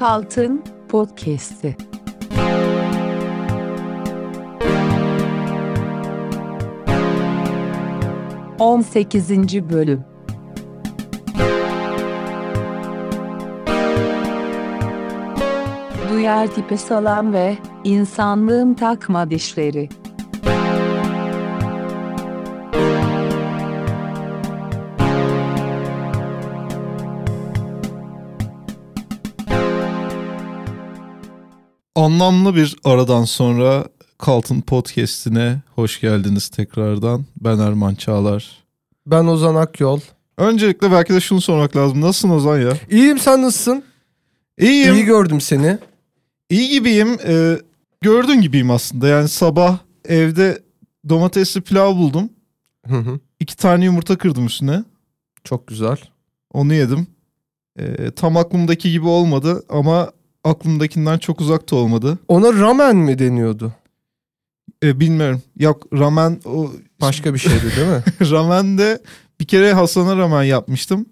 Kaltın Podcast'i. On sekizinci bölüm. Duyar tipi salam ve insanlığın takma dişleri. Anlamlı bir aradan sonra Kaltın Podcast'ine hoş geldiniz tekrardan. Ben Erman Çağlar. Ben Ozan Akyol. Öncelikle belki de şunu sormak lazım. Nasılsın Ozan ya? İyiyim sen nasılsın? İyiyim. İyi gördüm seni. İyi gibiyim. Ee, gördüğün gibiyim aslında. Yani sabah evde domatesli pilav buldum. Hı hı. İki tane yumurta kırdım üstüne. Çok güzel. Onu yedim. Ee, tam aklımdaki gibi olmadı ama aklımdakinden çok uzak da olmadı. Ona ramen mi deniyordu? Ee, bilmiyorum. Yok ramen o Başka bir şeydi değil mi? ramen de bir kere Hasan'a ramen yapmıştım.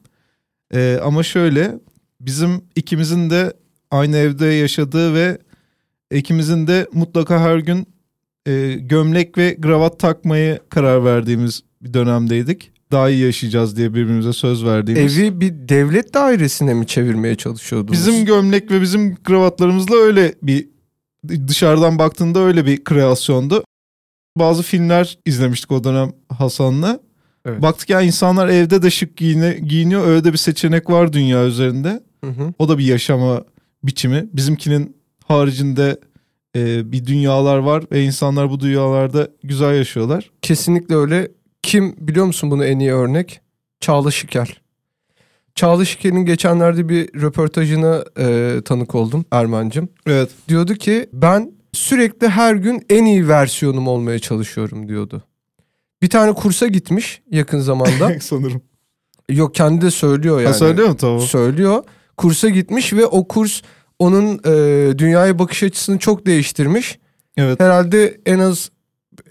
Ee, ama şöyle bizim ikimizin de aynı evde yaşadığı ve ikimizin de mutlaka her gün e, gömlek ve kravat takmayı karar verdiğimiz bir dönemdeydik. Daha iyi yaşayacağız diye birbirimize söz verdiğimiz. Evi bir devlet dairesine mi çevirmeye çalışıyordunuz? Bizim gömlek ve bizim kravatlarımızla öyle bir dışarıdan baktığında öyle bir kreasyondu. Bazı filmler izlemiştik o dönem Hasan'la. Evet. Baktık ya insanlar evde de şık giyine, giyiniyor. Öyle de bir seçenek var dünya üzerinde. Hı hı. O da bir yaşama biçimi. Bizimkinin haricinde e, bir dünyalar var ve insanlar bu dünyalarda güzel yaşıyorlar. Kesinlikle öyle. Kim biliyor musun bunu en iyi örnek? Çağla Şikel. Çağla Şikel'in geçenlerde bir röportajına e, tanık oldum Erman'cığım. Evet. Diyordu ki ben sürekli her gün en iyi versiyonum olmaya çalışıyorum diyordu. Bir tane kursa gitmiş yakın zamanda. Sanırım. Yok kendi de söylüyor yani. Ha, söylüyor mu tamam? söylüyor. Kursa gitmiş ve o kurs onun e, dünyaya bakış açısını çok değiştirmiş. Evet. Herhalde en az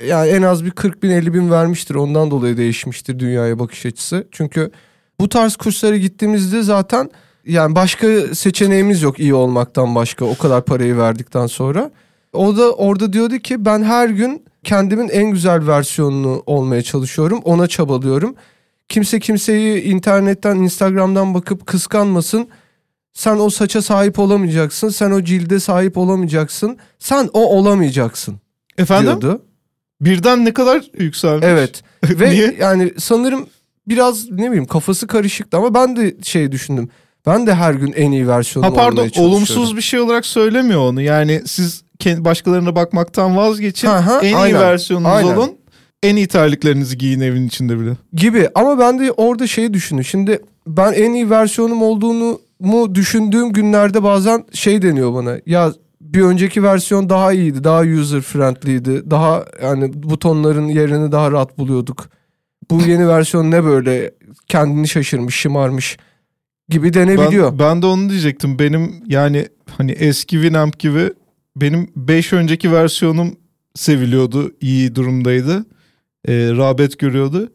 yani en az bir 40 bin 50 bin vermiştir. Ondan dolayı değişmiştir dünyaya bakış açısı. Çünkü bu tarz kurslara gittiğimizde zaten yani başka seçeneğimiz yok iyi olmaktan başka o kadar parayı verdikten sonra. O da orada diyordu ki ben her gün kendimin en güzel versiyonunu olmaya çalışıyorum. Ona çabalıyorum. Kimse kimseyi internetten, Instagram'dan bakıp kıskanmasın. Sen o saça sahip olamayacaksın. Sen o cilde sahip olamayacaksın. Sen o olamayacaksın Efendim? diyordu. Birden ne kadar yükselmiş? Evet. Ve Niye? yani sanırım biraz ne bileyim kafası karışıktı ama ben de şey düşündüm. Ben de her gün en iyi versiyonumu Ha pardon olumsuz bir şey olarak söylemiyor onu. Yani siz başkalarına bakmaktan vazgeçin. Ha, ha, en iyi aynen. versiyonunuz Aynen. olun. En iyi terliklerinizi giyin evin içinde bile. gibi ama ben de orada şeyi düşündüm. Şimdi ben en iyi versiyonum olduğunu mu düşündüğüm günlerde bazen şey deniyor bana. Ya bir önceki versiyon daha iyiydi, daha user friendly'ydi. Daha yani butonların yerini daha rahat buluyorduk. Bu yeni versiyon ne böyle kendini şaşırmış, şımarmış gibi denebiliyor. Ben, ben de onu diyecektim. Benim yani hani eski Winamp gibi benim 5 önceki versiyonum seviliyordu. iyi durumdaydı. Ee, rağbet görüyordu.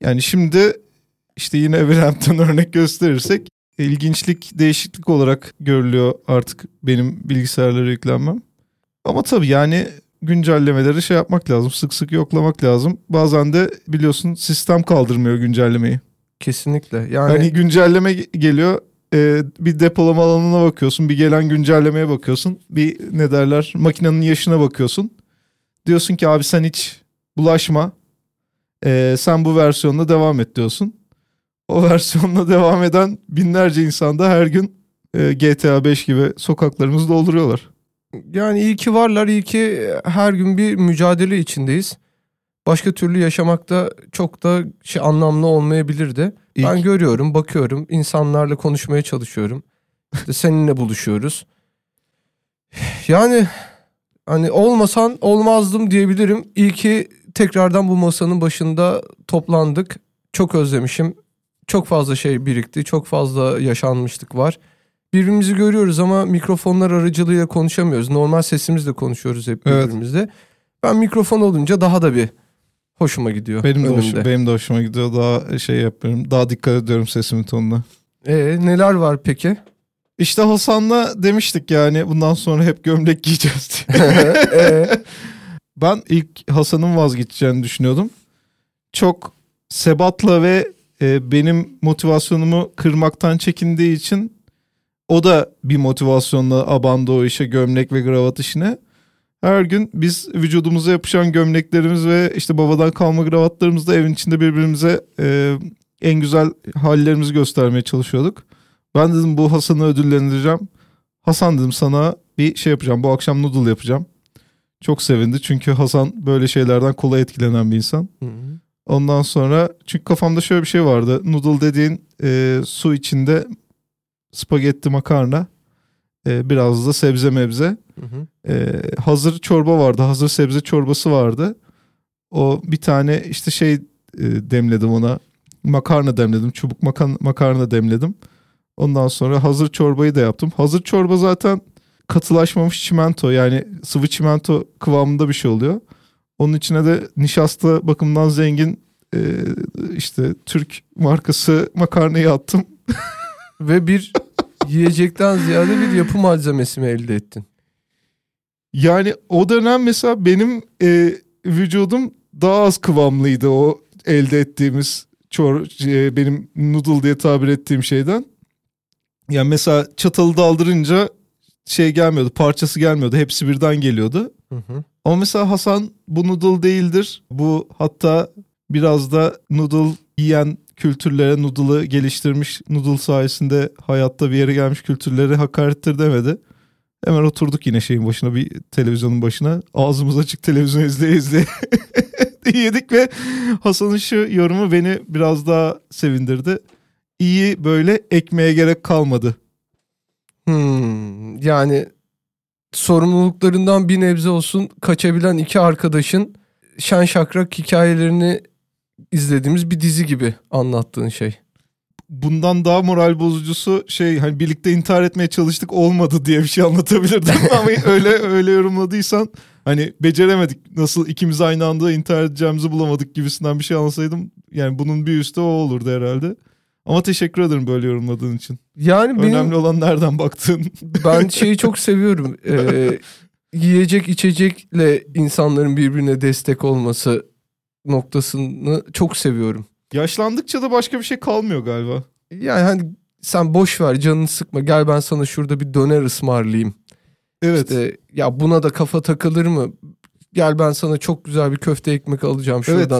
Yani şimdi işte yine Winamp'ten örnek gösterirsek ilginçlik, değişiklik olarak görülüyor artık benim bilgisayarlara yüklenmem. Ama tabii yani güncellemeleri şey yapmak lazım. Sık sık yoklamak lazım. Bazen de biliyorsun sistem kaldırmıyor güncellemeyi. Kesinlikle. Yani Hani güncelleme ge- geliyor. e, bir depolama alanına bakıyorsun. Bir gelen güncellemeye bakıyorsun. Bir ne derler makinenin yaşına bakıyorsun. Diyorsun ki abi sen hiç bulaşma. E, sen bu versiyonla devam et diyorsun. O versiyonla devam eden binlerce insan da her gün e, GTA 5 gibi sokaklarımızı dolduruyorlar. Yani iyi ki varlar, iyi ki her gün bir mücadele içindeyiz. Başka türlü yaşamakta çok da şey anlamlı olmayabilirdi. İyi ben görüyorum, bakıyorum, insanlarla konuşmaya çalışıyorum. İşte seninle buluşuyoruz. Yani hani olmasan olmazdım diyebilirim. İyi ki tekrardan bu masanın başında toplandık. Çok özlemişim. Çok fazla şey birikti. Çok fazla yaşanmışlık var. Birbirimizi görüyoruz ama mikrofonlar aracılığıyla konuşamıyoruz. Normal sesimizle konuşuyoruz hep Evet. birbirimizle. Ben mikrofon olunca daha da bir hoşuma gidiyor. Benim de, hoş- önümde. benim de hoşuma gidiyor. Daha şey yapıyorum. Daha dikkat ediyorum sesimin tonuna. Ee, neler var peki? İşte Hasan'la demiştik yani bundan sonra hep gömlek giyeceğiz diye. Ee, Ben ilk Hasan'ın vazgeçeceğini düşünüyordum. Çok sebatla ve e, benim motivasyonumu kırmaktan çekindiği için o da bir motivasyonla abandı o işe gömlek ve kravat işine. Her gün biz vücudumuza yapışan gömleklerimiz ve işte babadan kalma kravatlarımızla evin içinde birbirimize e, en güzel hallerimizi göstermeye çalışıyorduk. Ben dedim bu Hasan'ı ödüllendireceğim. Hasan dedim sana bir şey yapacağım. Bu akşam noodle yapacağım. Çok sevindi çünkü Hasan böyle şeylerden kolay etkilenen bir insan. hı. Ondan sonra çünkü kafamda şöyle bir şey vardı. Noodle dediğin e, su içinde spagetti makarna e, biraz da sebze mebze. Hı hı. E, hazır çorba vardı. Hazır sebze çorbası vardı. O bir tane işte şey e, demledim ona. Makarna demledim. Çubuk makan makarna demledim. Ondan sonra hazır çorbayı da yaptım. Hazır çorba zaten katılaşmamış çimento yani sıvı çimento kıvamında bir şey oluyor. Onun içine de nişasta bakımından zengin e, işte Türk markası makarnayı attım. Ve bir yiyecekten ziyade bir yapı malzemesi mi elde ettin? Yani o dönem mesela benim e, vücudum daha az kıvamlıydı o elde ettiğimiz çor e, benim noodle diye tabir ettiğim şeyden. Yani mesela çatalı daldırınca şey gelmiyordu, parçası gelmiyordu. Hepsi birden geliyordu. Hı hı. Ama mesela Hasan bu noodle değildir. Bu hatta biraz da noodle yiyen kültürlere noodle'ı geliştirmiş, noodle sayesinde hayatta bir yere gelmiş kültürlere hakarettir demedi. Hemen oturduk yine şeyin başına bir televizyonun başına. Ağzımız açık televizyon izleye izleye yedik ve Hasan'ın şu yorumu beni biraz daha sevindirdi. İyi böyle ekmeğe gerek kalmadı. Hmm, yani sorumluluklarından bir nebze olsun kaçabilen iki arkadaşın şen şakrak hikayelerini izlediğimiz bir dizi gibi anlattığın şey. bundan daha moral bozucusu şey hani birlikte intihar etmeye çalıştık olmadı diye bir şey anlatabilirdim ama öyle öyle yorumladıysan hani beceremedik nasıl ikimiz aynı anda intihar edeceğimizi bulamadık gibisinden bir şey anlasaydım yani bunun bir üstü o olurdu herhalde. Ama teşekkür ederim böyle yorumladığın için. Yani benim Önemli olan nereden baktığın. ben şeyi çok seviyorum. Ee, yiyecek içecekle insanların birbirine destek olması noktasını çok seviyorum. Yaşlandıkça da başka bir şey kalmıyor galiba. Yani hani sen boş ver canını sıkma gel ben sana şurada bir döner ısmarlayayım. Evet. İşte, ya buna da kafa takılır mı? Gel ben sana çok güzel bir köfte ekmek alacağım Evet.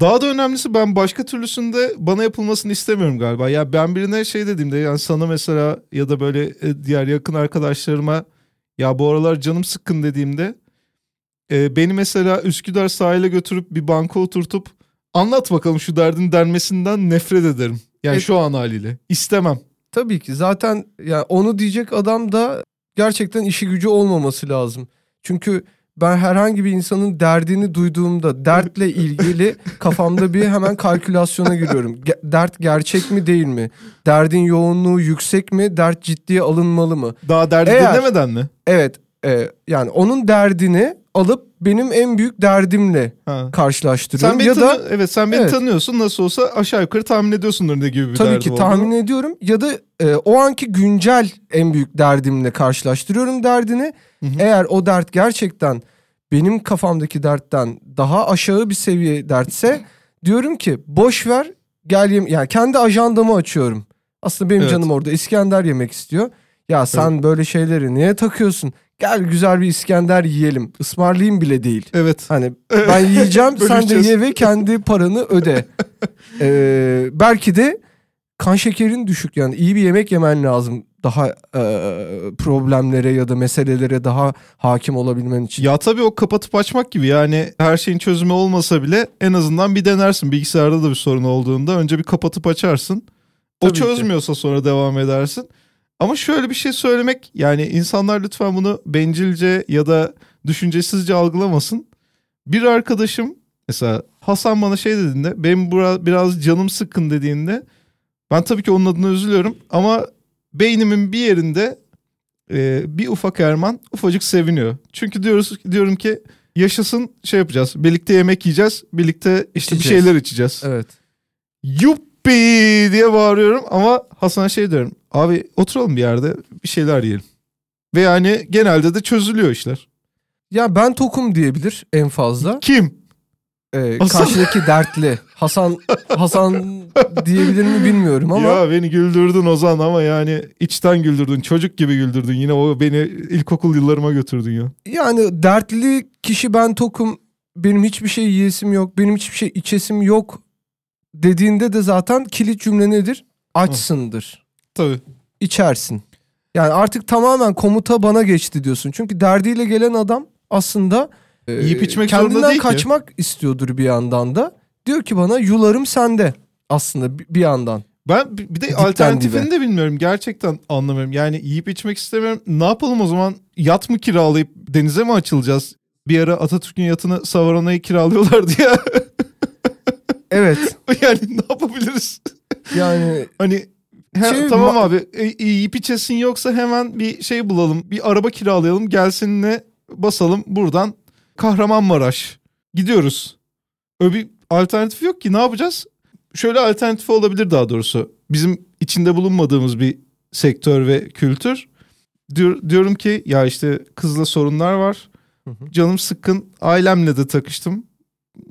Daha da önemlisi ben başka türlüsünde bana yapılmasını istemiyorum galiba. Ya ben birine şey dediğimde yani sana mesela ya da böyle e, diğer yakın arkadaşlarıma ya bu aralar canım sıkkın dediğimde e, beni mesela Üsküdar sahile götürüp bir banka oturtup anlat bakalım şu derdin denmesinden nefret ederim. Yani E- şu an haliyle. istemem. Tabii ki zaten ya onu diyecek adam da gerçekten işi gücü olmaması lazım. Çünkü ben herhangi bir insanın derdini duyduğumda dertle ilgili kafamda bir hemen kalkülasyona giriyorum. Ge- dert gerçek mi değil mi? Derdin yoğunluğu yüksek mi? Dert ciddiye alınmalı mı? Daha derdi Eğer- dinlemeden mi? Evet e, yani onun derdini alıp benim en büyük derdimle Ha. karşılaştırıyorum. Sen beni ya da evet sen beni Evet. tanıyorsun nasıl olsa aşağı yukarı tahmin ediyorsundur ne gibi bir Tabii derdi ki olduğunu. tahmin ediyorum ya da e, o anki güncel en büyük derdimle karşılaştırıyorum derdini. Hı hı. Eğer o dert gerçekten benim kafamdaki dertten daha aşağı bir seviye dertse diyorum ki boş ver gel yem yani kendi ajandamı açıyorum. Aslında benim Evet. canım orada İskender yemek istiyor. Ya sen böyle şeyleri niye takıyorsun? Gel güzel bir İskender yiyelim. Ismarlayayım bile değil. Evet. Hani ben yiyeceğim sen de ye ve kendi paranı öde. Ee, belki de kan şekerin düşük yani iyi bir yemek yemen lazım daha e, problemlere ya da meselelere daha hakim olabilmen için. Ya tabii o kapatıp açmak gibi yani her şeyin çözümü olmasa bile en azından bir denersin. Bilgisayarda da bir sorun olduğunda önce bir kapatıp açarsın. O Tabii ki. çözmüyorsa sonra devam edersin. Ama şöyle bir şey söylemek yani insanlar lütfen bunu bencilce ya da düşüncesizce algılamasın. Bir arkadaşım mesela Hasan bana şey dediğinde benim bura, biraz canım sıkkın dediğinde ben tabii ki onun adına üzülüyorum ama beynimin bir yerinde e, bir ufak Erman ufacık seviniyor. Çünkü diyoruz diyorum ki yaşasın şey yapacağız. Birlikte yemek yiyeceğiz. Birlikte işte İçeceğiz. bir şeyler içeceğiz. Evet. Yuppi diye bağırıyorum ama Hasan'a şey diyorum. Abi oturalım bir yerde bir şeyler yiyelim. Ve yani genelde de çözülüyor işler. Ya ben tokum diyebilir en fazla. Kim? Ee, Hasan. karşıdaki dertli. Hasan Hasan diyebilir mi bilmiyorum ama Ya beni güldürdün Ozan ama yani içten güldürdün. Çocuk gibi güldürdün. Yine o beni ilkokul yıllarıma götürdün ya. yani dertli kişi ben tokum. Benim hiçbir şey yiyesim yok. Benim hiçbir şey içesim yok dediğinde de zaten kilit cümle nedir? Açsındır. Tabii. içersin. Yani artık tamamen komuta bana geçti diyorsun. Çünkü derdiyle gelen adam aslında e, Yiyip içmek kendinden değil ki. kaçmak istiyordur bir yandan da. Diyor ki bana yularım sende aslında bir yandan. Ben bir de Dipten alternatifini dibe. de bilmiyorum. Gerçekten anlamıyorum. Yani yiyip içmek istemiyorum. Ne yapalım o zaman? Yat mı kiralayıp denize mi açılacağız? Bir ara Atatürk'ün yatını Savarana'yı kiralıyorlardı ya. Evet yani ne yapabiliriz? yani Hani he- Şey, tamam ma- abi e, yiyip içesin yoksa hemen bir şey bulalım. Bir araba kiralayalım gelsinle basalım buradan Kahramanmaraş. Gidiyoruz. Öyle bir alternatif yok ki ne yapacağız? Şöyle alternatif olabilir daha doğrusu. Bizim içinde bulunmadığımız bir sektör ve kültür. Diyor, diyorum ki ya işte kızla sorunlar var. Hı hı. Canım sıkkın. Ailemle de takıştım.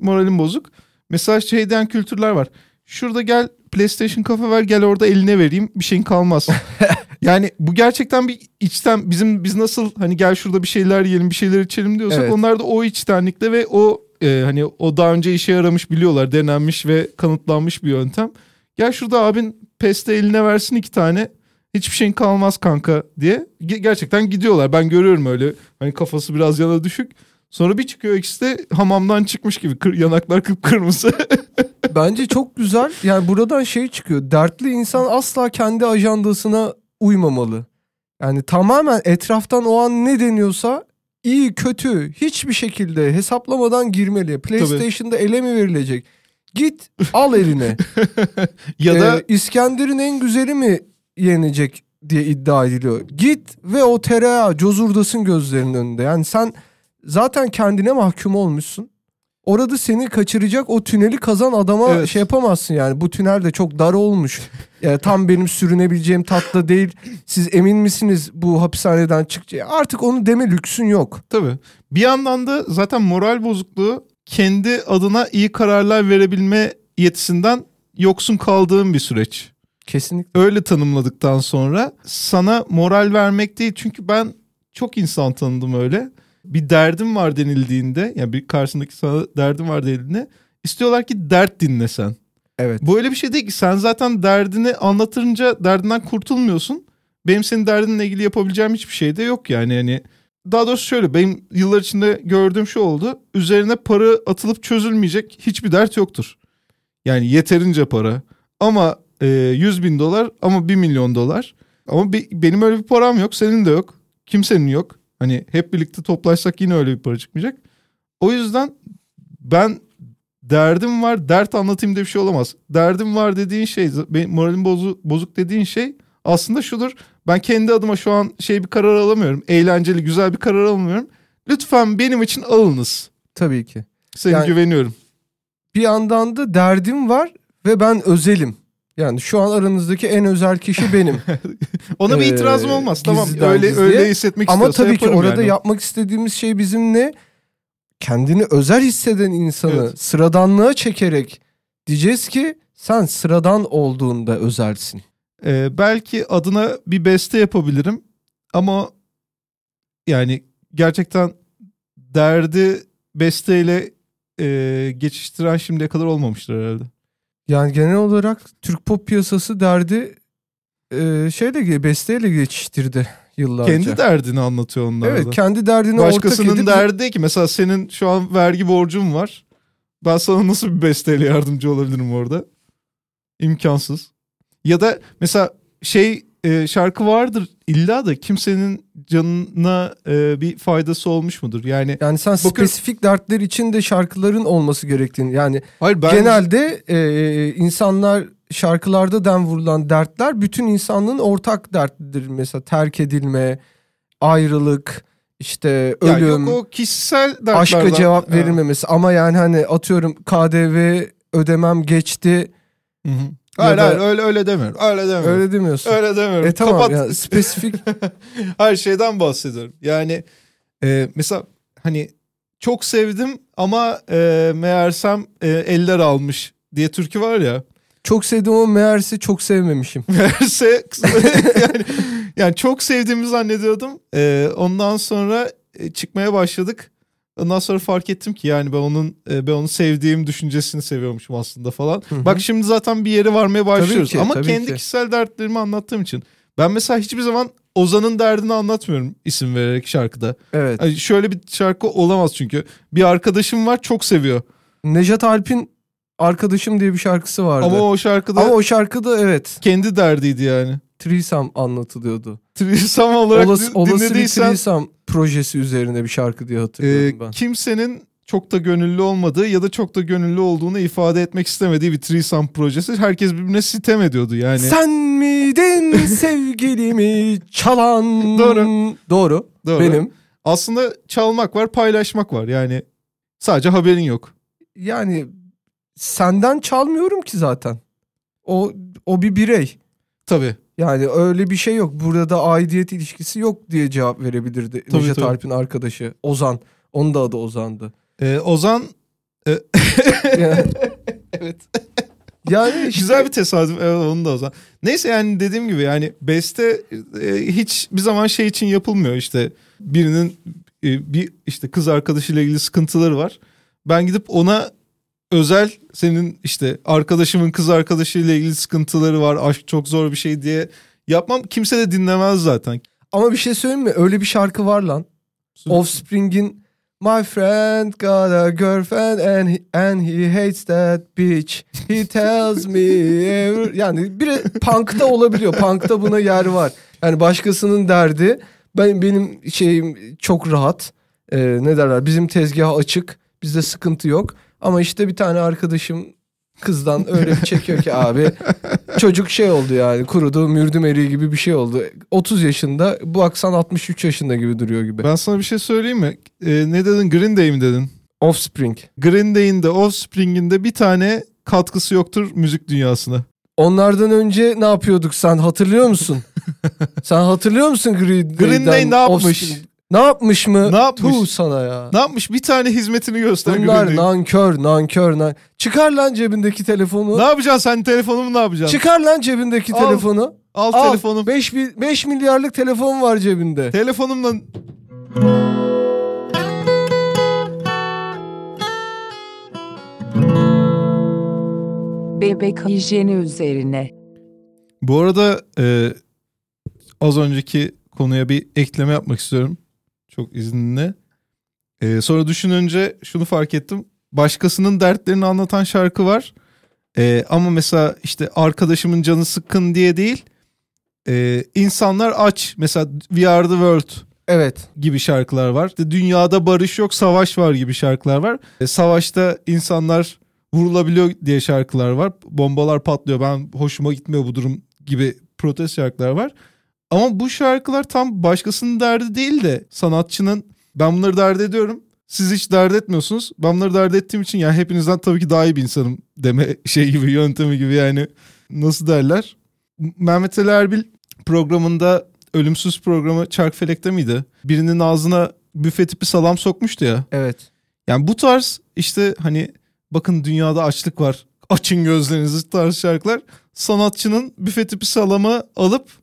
Moralim bozuk. Mesela şey diyen kültürler var. Şurada gel PlayStation kafe ver gel orada eline vereyim bir şeyin kalmaz. yani bu gerçekten bir içten bizim biz nasıl hani gel şurada bir şeyler yiyelim bir şeyler içelim diyorsak Evet. onlar da o içtenlikle ve o e, hani o daha önce işe yaramış biliyorlar denenmiş ve kanıtlanmış bir yöntem. Gel şurada abin peste eline versin iki tane hiçbir şeyin kalmaz kanka diye Ge- gerçekten gidiyorlar. Ben görüyorum öyle hani kafası biraz yana düşük. Sonra bir çıkıyor ikisi de hamamdan çıkmış gibi kır, yanaklar kıpkırmızı. bence çok güzel. Yani buradan şey çıkıyor. Dertli insan asla kendi ajandasına uymamalı. Yani tamamen etraftan o an ne deniyorsa iyi kötü hiçbir şekilde hesaplamadan girmeli. PlayStation'da ele mi verilecek? Git al eline. ya da Ee, İskender'in en güzeli mi yenecek diye iddia ediliyor. Git ve o tereyağı cozurdasın gözlerinin önünde. Yani sen zaten kendine mahkum olmuşsun. Orada seni kaçıracak o tüneli kazan adama Evet. şey yapamazsın yani. Bu tünel de çok dar olmuş. Yani tam benim sürünebileceğim tatlı değil. Siz emin misiniz bu hapishaneden çıkacak? Artık onu deme lüksün yok. Tabii. Bir yandan da zaten moral bozukluğu kendi adına iyi kararlar verebilme yetisinden yoksun kaldığın bir süreç. Kesinlikle. Öyle tanımladıktan sonra sana moral vermek değil. Çünkü ben çok insan tanıdım öyle. Bir derdim var denildiğinde yani bir karşısındaki sana derdim var denildiğinde istiyorlar ki dert dinlesen. Evet. Bu öyle bir şey değil ki sen zaten derdini anlatınca derdinden kurtulmuyorsun. Benim senin derdinle ilgili yapabileceğim hiçbir şey de yok yani. yani daha doğrusu şöyle benim yıllar içinde gördüğüm şu oldu. Üzerine para atılıp çözülmeyecek hiçbir dert yoktur. Yani yeterince para ama e, 100 bin dolar ama 1 milyon dolar. Ama be- benim öyle bir param yok senin de yok. Kimsenin yok. Hani hep birlikte toplaşsak yine öyle bir para çıkmayacak. O yüzden ben derdim var dert anlatayım diye bir şey olamaz. Derdim var dediğin şey moralim bozu, bozuk dediğin şey aslında şudur. Ben kendi adıma şu an şey bir karar alamıyorum. Eğlenceli güzel bir karar alamıyorum. Lütfen benim için alınız. Tabii ki. Seni Yani- güveniyorum. bir yandan da derdim var ve ben özelim. Yani şu an aranızdaki en özel kişi benim. Ona bir Ee, itirazım olmaz. Tamam öyle gizliye. öyle hissetmek Ama tabii ki orada yani. yapmak istediğimiz şey bizim ne? Kendini özel hisseden insanı Evet. sıradanlığa çekerek diyeceğiz ki sen sıradan olduğunda özelsin. Ee, belki adına bir beste yapabilirim ama yani gerçekten derdi besteyle e, geçiştiren şimdiye kadar olmamıştır herhalde. Yani genel olarak Türk pop piyasası derdi e, şeyle besteyle geçiştirdi yıllarca. Kendi derdini anlatıyor onlar da. Evet kendi derdini ortak Başkasının edip derdi değil ki mesela senin şu an vergi borcun var. Ben sana nasıl bir besteyle yardımcı olabilirim orada? İmkansız. Ya da mesela şey e, şarkı vardır illa da kimsenin canına e, bir faydası olmuş mudur? Yani Yani sen Bakın- spesifik dertler için de şarkıların olması gerektiğini yani hayır ben genelde e, insanlar şarkılarda den vurulan dertler bütün insanlığın ortak dertlidir. Mesela terk edilme, ayrılık, işte ya ölüm, yok o kişisel dertlerden. aşka cevap Ha. verilmemesi. Ama yani hani atıyorum KDV ödemem geçti. Hı hı. Hayır da- hayır öyle öyle demiyorum. Öyle demiyorum. Öyle, Öyle demiyorsun. demiyorum. E tamam Kapat. ya spesifik Her şeyden bahsediyorum. Yani e, mesela hani çok sevdim ama e, meğersem e, eller almış diye türkü var ya. çok sevdim ama meğerse çok sevmemişim. Meğerse yani, yani çok sevdiğimi zannediyordum. E, ondan sonra e, çıkmaya başladık. Ondan sonra fark ettim ki yani ben onun e, ben onu sevdiğim düşüncesini seviyormuşum aslında falan. Hı hı. Bak şimdi zaten bir yere varmaya başlıyoruz. ki, Ama kendi ki. kişisel dertlerimi anlattığım için. Ben mesela hiçbir zaman Ozan'ın derdini anlatmıyorum isim vererek şarkıda. Evet. Yani şöyle bir şarkı olamaz çünkü. Bir arkadaşım var çok seviyor. Nejat Alp'in Arkadaşım diye bir şarkısı vardı. Ama o şarkıda Ama o şarkıda evet kendi derdiydi yani. Threesome anlatılıyordu. Trisam olarak Olası, din- olası dinlediysen Threesome projesi üzerine bir şarkı diye e, hatırlıyorum ben. kimsenin çok da gönüllü olmadığı ya da çok da gönüllü olduğunu ifade etmek istemediği bir Trisam projesi. Herkes birbirine sitem ediyordu yani. Sen miydin sevgilimi çalan? Doğru. Doğru. Doğru. Benim. Aslında çalmak var, paylaşmak var. Yani sadece haberin yok. Yani senden çalmıyorum ki zaten. O o bir birey. Tabii. Yani öyle bir şey yok. Burada da aidiyet ilişkisi yok diye cevap verebilirdi Tabii, Nejat tabii. Alp'in arkadaşı Ozan. Onun da adı Ozan'dı. Ee, Ozan Yani, evet. yani işte, Güzel bir tesadüf. Evet onu da Ozan. Neyse yani dediğim gibi yani beste e, hiç bir zaman şey için yapılmıyor işte birinin e, bir işte kız arkadaşıyla ilgili sıkıntıları var. Ben gidip ona özel senin işte arkadaşımın kız arkadaşıyla ilgili sıkıntıları var. Aşk çok zor bir şey diye yapmam. Kimse de dinlemez zaten. Ama bir şey söyleyeyim mi? Öyle bir şarkı var lan. Offspring'in My friend got a girlfriend and he, and he hates that bitch. He tells me every... Yani bir punk'ta olabiliyor. Punk'ta buna yer var. Yani başkasının derdi. Ben benim şeyim çok rahat. Ee, ne derler? Bizim tezgah açık. Bizde sıkıntı yok. Ama işte bir tane arkadaşım kızdan öyle bir çekiyor ki abi çocuk şey oldu yani kurudu mürdüm eriği gibi bir şey oldu. 30 yaşında bu aksan 63 yaşında gibi duruyor gibi. Ben sana bir şey söyleyeyim mi? Ee, ne dedin? Green Day mi dedin? Offspring. Green Day'in de Offspring'in de bir tane katkısı yoktur müzik dünyasına. Onlardan önce ne yapıyorduk sen hatırlıyor musun? sen hatırlıyor musun Green, Green Day Day'den ne yapmış? Offspring? Ne yapmış mı? Ne yapmış? Tuh sana ya. Ne yapmış? Bir tane hizmetini göster Bunlar Day'in. nankör nankör nan. Çıkar lan cebindeki telefonu. Ne yapacaksın sen telefonumu ne yapacaksın? Çıkar lan cebindeki Al. telefonu. Al, Al, telefonum. 5, 5 milyarlık telefon var cebinde. Telefonumla Bebek hijyeni üzerine. Bu arada e, az önceki konuya bir ekleme yapmak istiyorum. Çok izninle. E, sonra düşününce şunu fark ettim. Başkasının dertlerini anlatan şarkı var. E, ama mesela işte arkadaşımın canı sıkkın diye değil. E, insanlar aç. Mesela We Are The World Evet. gibi şarkılar var. İşte Dünyada barış yok, savaş var gibi şarkılar var. E, savaşta insanlar vurulabiliyor diye şarkılar var. Bombalar patlıyor. Ben hoşuma gitmiyor bu durum gibi protest şarkılar var. Ama bu şarkılar tam başkasının derdi değil de sanatçının ben bunları dert ediyorum. Siz hiç dert etmiyorsunuz. Ben bunları dert ettiğim için yani hepinizden tabii ki daha iyi bir insanım deme şey gibi yöntemi gibi yani nasıl derler. Mehmet Ali Erbil programında ölümsüz programı Çarkfelek'te miydi? Birinin ağzına büfe tipi salam sokmuştu ya. Evet. Yani bu tarz işte hani bakın dünyada açlık var. Açın gözlerinizi tarz şarkılar. Sanatçının büfe tipi salamı alıp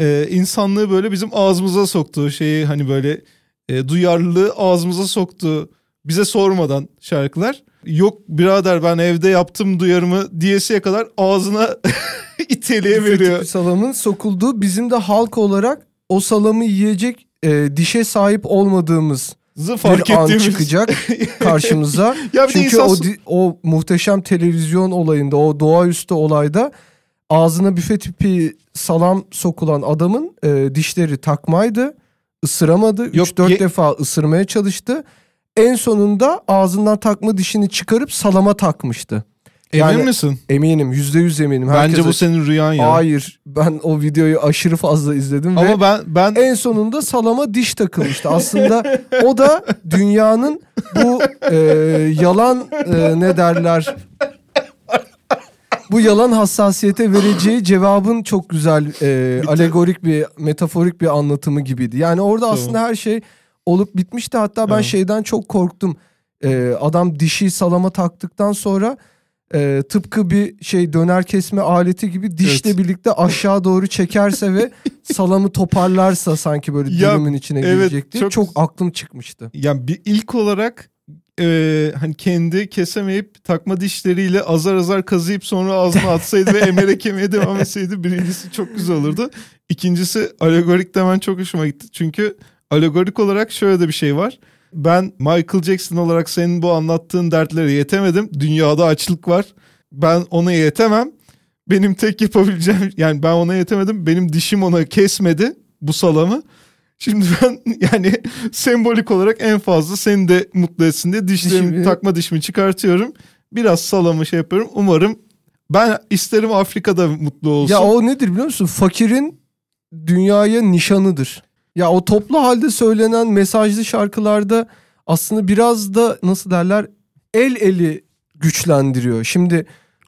e, insanlığı böyle bizim ağzımıza soktuğu şeyi hani böyle e, duyarlılığı ağzımıza soktuğu bize sormadan şarkılar. Yok birader ben evde yaptım duyarımı diyesiye kadar ağzına iteliğe veriyor. Tipi salamın sokulduğu bizim de halk olarak o salamı yiyecek e, dişe sahip olmadığımız Zı fark bir an ettiğimiz. çıkacak karşımıza. Ya bir Çünkü insan o o muhteşem televizyon olayında, o doğaüstü olayda ağzına büfe tipi salam sokulan adamın e, dişleri takmaydı. Isıramadı. Yok, 3-4 ye- defa ısırmaya çalıştı. En sonunda ağzından takma dişini çıkarıp salama takmıştı. Emin yani- misin? Eminim, yüzde yüz eminim. Bence Herkes bu senin rüyan ya. Hayır, ben o videoyu aşırı fazla izledim ve Ama ben ben en sonunda salama diş takılmıştı. Aslında o da dünyanın bu e, yalan e, ne derler bu yalan hassasiyete vereceği cevabın çok güzel e, de- alegorik bir metaforik bir anlatımı gibiydi. Yani orada Tamam. aslında her şey olup bitmişti. Hatta ben Tamam. şeyden çok korktum. E, adam dişi salama taktıktan sonra e, tıpkı bir şey döner kesme aleti gibi dişle Evet. birlikte aşağı doğru çekerse ve salamı toparlarsa sanki böyle Ya, dilimin içine evet, girecek diye çok- çok aklım çıkmıştı. Yani bir ilk olarak e, hani kendi kesemeyip takma dişleriyle azar azar kazıyıp sonra ağzına atsaydı ve emerek yemeye devam etseydi birincisi çok güzel olurdu. İkincisi alegorik demen çok hoşuma gitti. Çünkü alegorik olarak şöyle de bir şey var. Ben Michael Jackson olarak senin bu anlattığın dertlere yetemedim. Dünyada açlık var. Ben ona yetemem. Benim tek yapabileceğim yani ben ona yetemedim. Benim dişim ona kesmedi bu salamı. Şimdi ben yani sembolik olarak en fazla seni de mutlu etsin diye dişlerimi Dişimi- takma dişimi çıkartıyorum. Biraz salamı şey yapıyorum. Umarım ben isterim Afrika'da mutlu olsun. Ya o nedir biliyor musun? Fakirin dünyaya nişanıdır. Ya o toplu halde söylenen mesajlı şarkılarda aslında biraz da nasıl derler el eli güçlendiriyor. Şimdi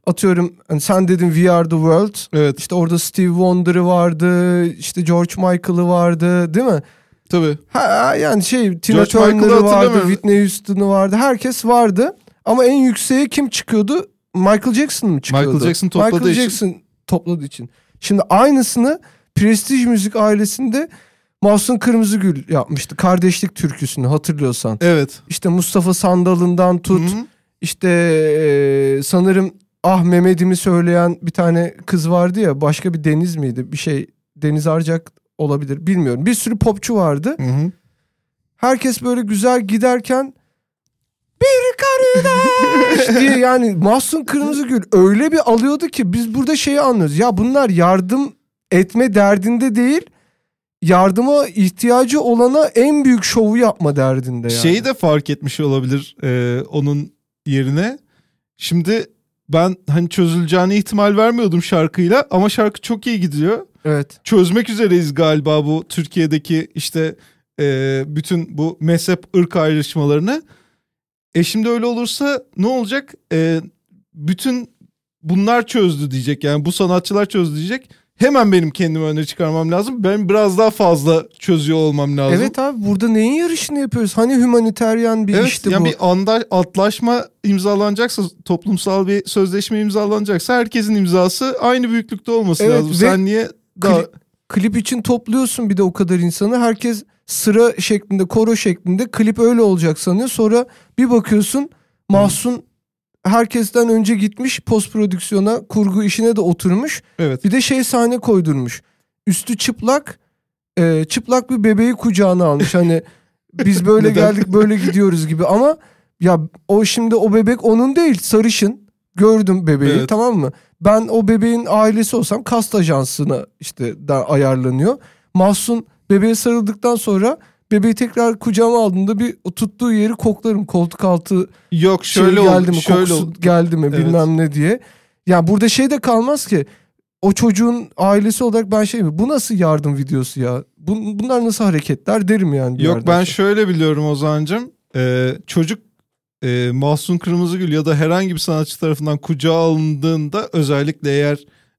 atıyorum hani sen dedin We Are The World. Evet İşte orada Steve Wonder'ı vardı, işte George Michael'ı vardı değil mi? tabii. Ha, yani şey Tina Turner'ı vardı. Whitney Houston'ı vardı. Herkes vardı. Ama en yükseğe kim çıkıyordu? Michael Jackson mı çıkıyordu? Michael Jackson topladığı Michael için. Jackson topladığı için. Şimdi aynısını Prestige Müzik ailesinde Mahsun Kırmızıgül yapmıştı. Kardeşlik türküsünü hatırlıyorsan. Evet. İşte Mustafa Sandal'ından tut. Hı hı. İşte e, sanırım Ah Mehmet'imi söyleyen bir tane kız vardı ya. Başka bir Deniz miydi? Bir şey Deniz Arcak olabilir bilmiyorum. Bir sürü popçu vardı. Hı hı. Herkes böyle güzel giderken bir kardeş diye yani Mahsun Kırmızıgül öyle bir alıyordu ki biz burada şeyi anlıyoruz. Ya bunlar yardım etme derdinde değil yardıma ihtiyacı olana en büyük şovu yapma derdinde yani. Şeyi de fark etmiş olabilir e, onun yerine. Şimdi ben hani çözüleceğine ihtimal vermiyordum şarkıyla ama şarkı çok iyi gidiyor. Evet. Çözmek üzereyiz galiba bu Türkiye'deki işte e, bütün bu mezhep ırk ayrışmalarını. E şimdi öyle olursa ne olacak? E, bütün bunlar çözdü diyecek yani bu sanatçılar çözdü diyecek. Hemen benim kendimi öne çıkarmam lazım. Ben biraz daha fazla çözüyor olmam lazım. Evet abi burada neyin yarışını yapıyoruz? Hani humaniteryan bir Evet işti yani bu. bir anda antlaşma imzalanacaksa toplumsal bir sözleşme imzalanacaksa herkesin imzası aynı büyüklükte olması Evet lazım. Sen niye daha Klip, klip için topluyorsun bir de o kadar insanı. Herkes sıra şeklinde, koro şeklinde klip öyle olacak sanıyor. Sonra bir bakıyorsun Mahsun herkesten önce gitmiş post prodüksiyona, kurgu işine de oturmuş. evet Bir de şey sahne koydurmuş. Üstü çıplak, e, çıplak bir bebeği kucağına almış. Hani biz böyle geldik böyle gidiyoruz gibi ama ya o şimdi o bebek onun değil sarışın. Gördüm bebeği Evet. tamam mı? Ben o bebeğin ailesi olsam kast ajansına işte ayarlanıyor. Mahsun bebeğe sarıldıktan sonra bebeği tekrar kucağıma aldığımda bir tuttuğu yeri koklarım koltuk altı yok şey şöyle geldi oldu mi şöyle kokusu oldu. geldi mi Evet. bilmem ne diye. Ya burada şey de kalmaz ki o çocuğun ailesi olarak ben şey mi bu nasıl yardım videosu ya? Bun- bunlar nasıl hareketler derim yani. Yok ben sonra. şöyle biliyorum Ozan'cığım. Ee, çocuk e, Mahsun Kırmızıgül ya da herhangi bir sanatçı tarafından kucağa alındığında özellikle eğer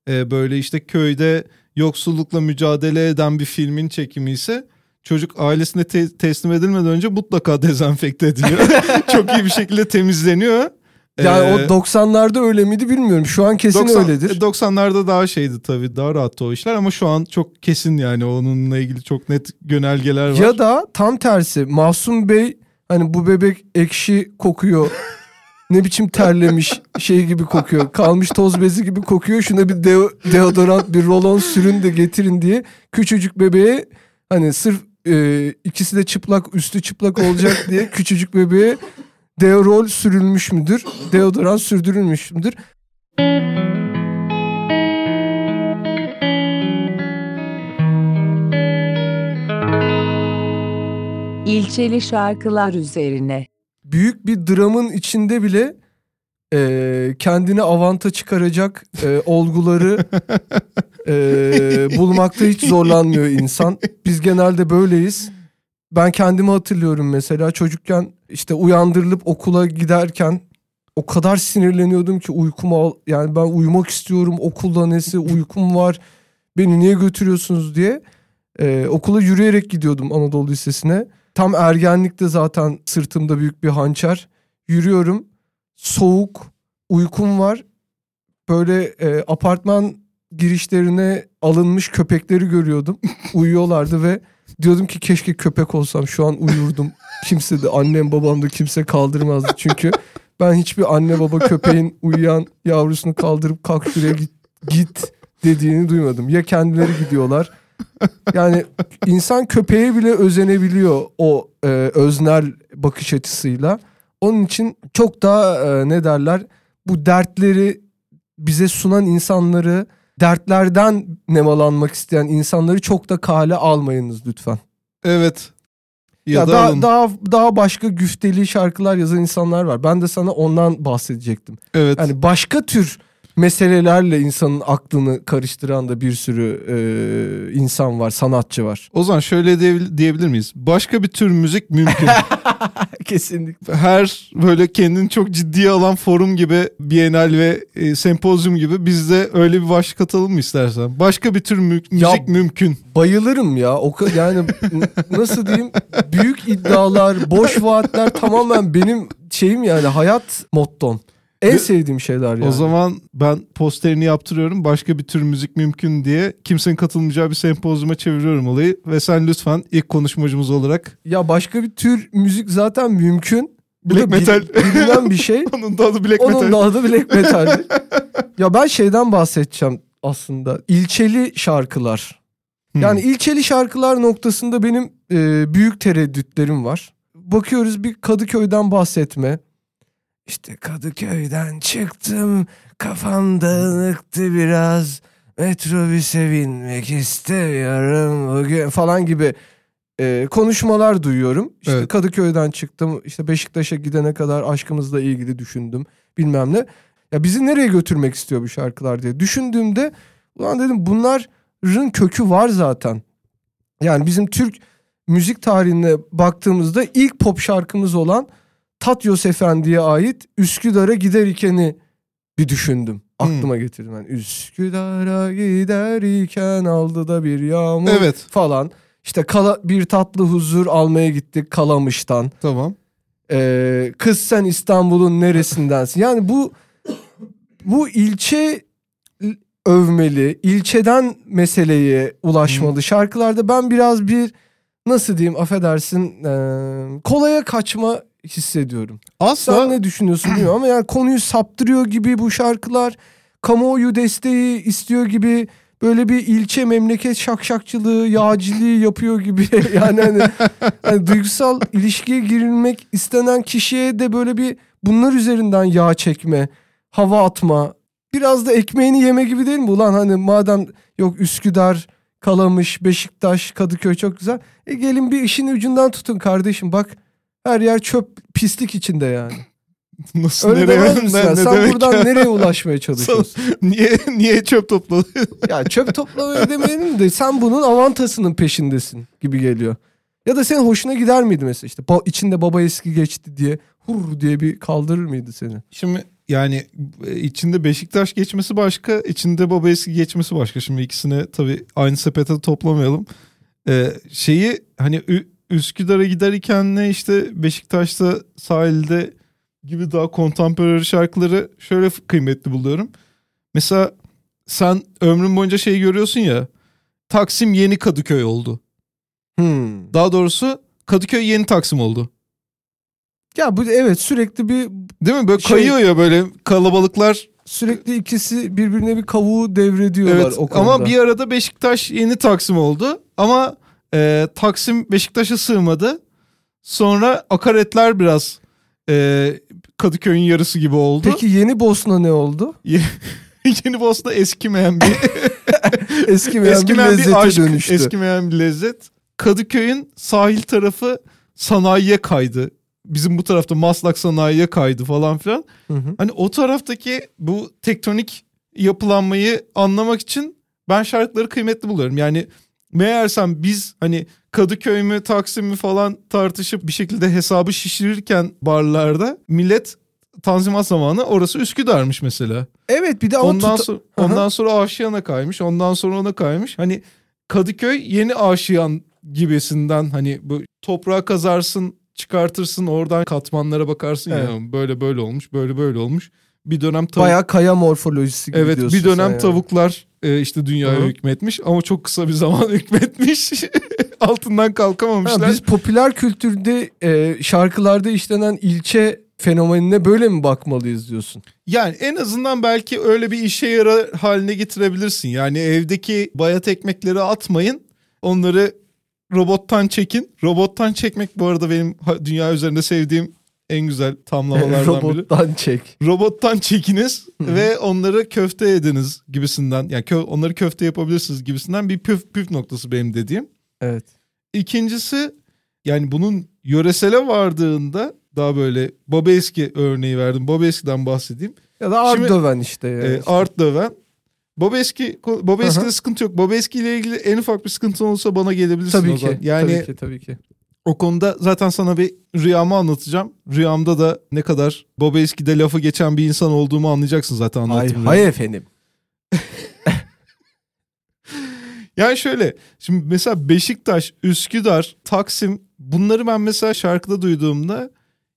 e, böyle işte köyde yoksullukla mücadele eden bir filmin çekimi ise çocuk ailesine te- teslim edilmeden önce mutlaka dezenfekte ediliyor. Çok iyi bir şekilde temizleniyor. Yani Ee, o 90'larda öyle miydi bilmiyorum. Şu an kesin 90 öyledir. 90'larda daha şeydi tabii daha rahattı o işler ama şu an çok kesin yani onunla ilgili çok net yönelgeler var. Ya da tam tersi Mahsun Bey hani bu bebek ekşi kokuyor. ne biçim terlemiş şey gibi kokuyor. Kalmış toz bezi gibi kokuyor. Şuna bir deo- deodorant bir rolon sürün de getirin diye küçücük bebeğe hani sırf e, ikisi de çıplak üstü çıplak olacak diye küçücük bebeğe deorol sürülmüş müdür? Deodorant sürdürülmüş müdür? İlçeli şarkılar üzerine. büyük bir dramın içinde bile e, kendine avanta çıkaracak e, olguları e, bulmakta hiç zorlanmıyor insan. Biz genelde böyleyiz. Ben kendimi hatırlıyorum mesela çocukken işte uyandırılıp okula giderken O kadar sinirleniyordum ki uykumu al yani ben uyumak istiyorum okulda nesi uykum var beni niye götürüyorsunuz diye. Ee, okula yürüyerek gidiyordum Anadolu Lisesi'ne. Tam ergenlikte zaten sırtımda büyük bir hançer. Yürüyorum soğuk uykum var. Böyle e, apartman girişlerine alınmış köpekleri görüyordum. Uyuyorlardı ve diyordum ki keşke köpek olsam şu an uyurdum. Kimse de annem babam da kimse kaldırmazdı çünkü ben hiçbir anne baba köpeğin uyuyan yavrusunu kaldırıp kalk şuraya git, git dediğini duymadım. Ya kendileri gidiyorlar. Yani insan köpeğe bile özenebiliyor o e, öznel bakış açısıyla. Onun için çok daha e, ne derler bu dertleri bize sunan insanları dertlerden nemalanmak isteyen insanları çok da kale almayınız lütfen. Evet. Ya, Ya, da daha, alın. daha daha başka güfteli şarkılar yazan insanlar var. Ben de sana ondan bahsedecektim. Evet. Yani başka tür meselelerle insanın aklını karıştıran da bir sürü e, insan var, sanatçı var. O zaman şöyle diyebil- diyebilir miyiz? Başka bir tür müzik mümkün. Kesinlikle. Her böyle kendini çok ciddiye alan forum gibi, bienal ve e, sempozyum gibi biz de öyle bir başlık atalım mı istersen? Başka bir tür mü- müzik Ya- mümkün. Bayılırım ya. O yani nasıl diyeyim? Büyük iddialar, boş vaatler tamamen benim şeyim yani hayat mottom. En Ve- sevdiğim şeyler yani. O zaman ben posterini yaptırıyorum. Başka bir tür müzik mümkün diye kimsenin katılmayacağı bir sempozyuma çeviriyorum olayı. Ve sen lütfen ilk konuşmacımız olarak ya başka bir tür müzik zaten mümkün. Bu Black metal. bilinen bir şey. onun da adı Black Onun Metal. da adı Black Metal. ya ben şeyden bahsedeceğim aslında. İlçeli şarkılar. Hmm. Yani ilçeli şarkılar noktasında benim e, büyük tereddütlerim var. Bakıyoruz bir Kadıköy'den bahsetme. İşte Kadıköy'den çıktım kafam dağınıktı biraz. Metrobüse binmek istiyorum bugün falan gibi e, konuşmalar duyuyorum. İşte Evet. Kadıköy'den çıktım işte Beşiktaş'a gidene kadar aşkımızla ilgili düşündüm bilmem ne. Ya bizi nereye götürmek istiyor bu şarkılar diye düşündüğümde ulan dedim bunların kökü var zaten. Yani bizim Türk müzik tarihine baktığımızda ilk pop şarkımız olan Tatyos Efendi'ye ait Üsküdar'a gider ikeni bir düşündüm. Aklıma getirdim. Yani Üsküdar'a gider iken aldı da bir yağmur Evet falan. İşte kala, bir tatlı huzur almaya gittik Kalamış'tan. tamam. Ee, kız sen İstanbul'un neresindensin? Yani bu bu ilçe övmeli, ilçeden meseleye ulaşmalı şarkılarda ben biraz bir nasıl diyeyim affedersin ee, kolaya kaçma hissediyorum. Asla Sen ne düşünüyorsun bilmiyorum ama yani konuyu saptırıyor gibi bu şarkılar kamuoyu desteği istiyor gibi böyle bir ilçe memleket şakşakçılığı, yağcılığı yapıyor gibi yani hani, hani duygusal ilişkiye girilmek istenen kişiye de böyle bir bunlar üzerinden yağ çekme, hava atma, biraz da ekmeğini yeme gibi değil mi? Ulan hani madem yok Üsküdar, Kalamış, Beşiktaş, Kadıköy çok güzel. E gelin bir işin ucundan tutun kardeşim bak her yer çöp pislik içinde yani. nasıl Öyle nereye demez misin? ne, ne Sen buradan ya? nereye ulaşmaya çalışıyorsun? niye niye çöp topladı? ya çöp toplamayı demeyelim de sen bunun avantasının peşindesin gibi geliyor. Ya da senin hoşuna gider miydi mesela işte ba- içinde baba eski geçti diye hur diye bir kaldırır mıydı seni? Şimdi yani e, içinde Beşiktaş geçmesi başka, içinde Baba Eski geçmesi başka. Şimdi ikisini tabii aynı sepete toplamayalım. Ee, şeyi hani Ü- Üsküdar'a giderken ne işte Beşiktaş'ta sahilde gibi daha kontemporary şarkıları şöyle kıymetli buluyorum. Mesela sen ömrün boyunca şey görüyorsun ya Taksim yeni Kadıköy oldu. Hmm. Daha doğrusu Kadıköy yeni Taksim oldu. Ya bu evet sürekli bir Değil mi? Böyle Şey- kayıyor ya böyle kalabalıklar sürekli ikisi birbirine bir kavuğu devrediyorlar Evet o konuda. ama bir arada Beşiktaş yeni Taksim oldu. Ama e, Taksim Beşiktaş'a sığmadı. Sonra akaretler biraz e, Kadıköy'ün yarısı gibi oldu. Peki yeni Bosna ne oldu? yeni Bosna eskimeyen bir Eskimeyen, eskimeyen bir bir, lezzete aşk, dönüştü. eskimeyen bir lezzet. Kadıköy'ün sahil tarafı sanayiye kaydı. Bizim bu tarafta Maslak sanayiye kaydı falan filan. Hı hı. Hani o taraftaki bu tektonik yapılanmayı anlamak için ben şarkıları kıymetli buluyorum. Yani meğersem biz hani Kadıköy mü Taksim mi falan tartışıp bir şekilde hesabı şişirirken barlarda millet Tanzimat zamanı orası Üsküdar'mış mesela. Evet bir de ondan tut- sonra ondan sonra Aşiyan'a kaymış. Ondan sonra ona kaymış. Hani Kadıköy yeni Aşiyan gibisinden hani bu toprağa kazarsın, çıkartırsın, oradan katmanlara bakarsın Evet. ya böyle böyle olmuş, böyle böyle olmuş. Bir dönem tavuk bayağı kaya morfolojisi gibi Evet bir dönem yani. tavuklar e, işte dünyaya Hı hükmetmiş ama çok kısa bir zaman hükmetmiş. Altından kalkamamışlar. Ha, biz popüler kültürde e, şarkılarda işlenen ilçe fenomenine böyle mi bakmalıyız diyorsun? Yani en azından belki öyle bir işe yarar haline getirebilirsin. Yani evdeki bayat ekmekleri atmayın. Onları robottan çekin. Robottan çekmek bu arada benim dünya üzerinde sevdiğim en güzel tamlamalardan biri. Robottan çek. Robottan çekiniz ve onları köfte ediniz gibisinden. Yani kö- onları köfte yapabilirsiniz gibisinden bir püf, püf noktası benim dediğim. Evet. İkincisi yani bunun yöresele vardığında daha böyle Babeski örneği verdim. Babeski'den bahsedeyim. Ya da Şimdi- Ardoven işte. Yani. Ee, art döven. Babeski, Babeski'de sıkıntı yok. Babeski ile ilgili en ufak bir sıkıntı olursa bana gelebilirsin tabii o ki. zaman. Yani tabii ki tabii ki. O konuda zaten sana bir rüyamı anlatacağım. Rüyamda da ne kadar Babeski'de lafı geçen bir insan olduğumu anlayacaksın zaten Hay, anlattığım hay efendim. Yani şöyle şimdi mesela Beşiktaş, Üsküdar, Taksim bunları ben mesela şarkıda duyduğumda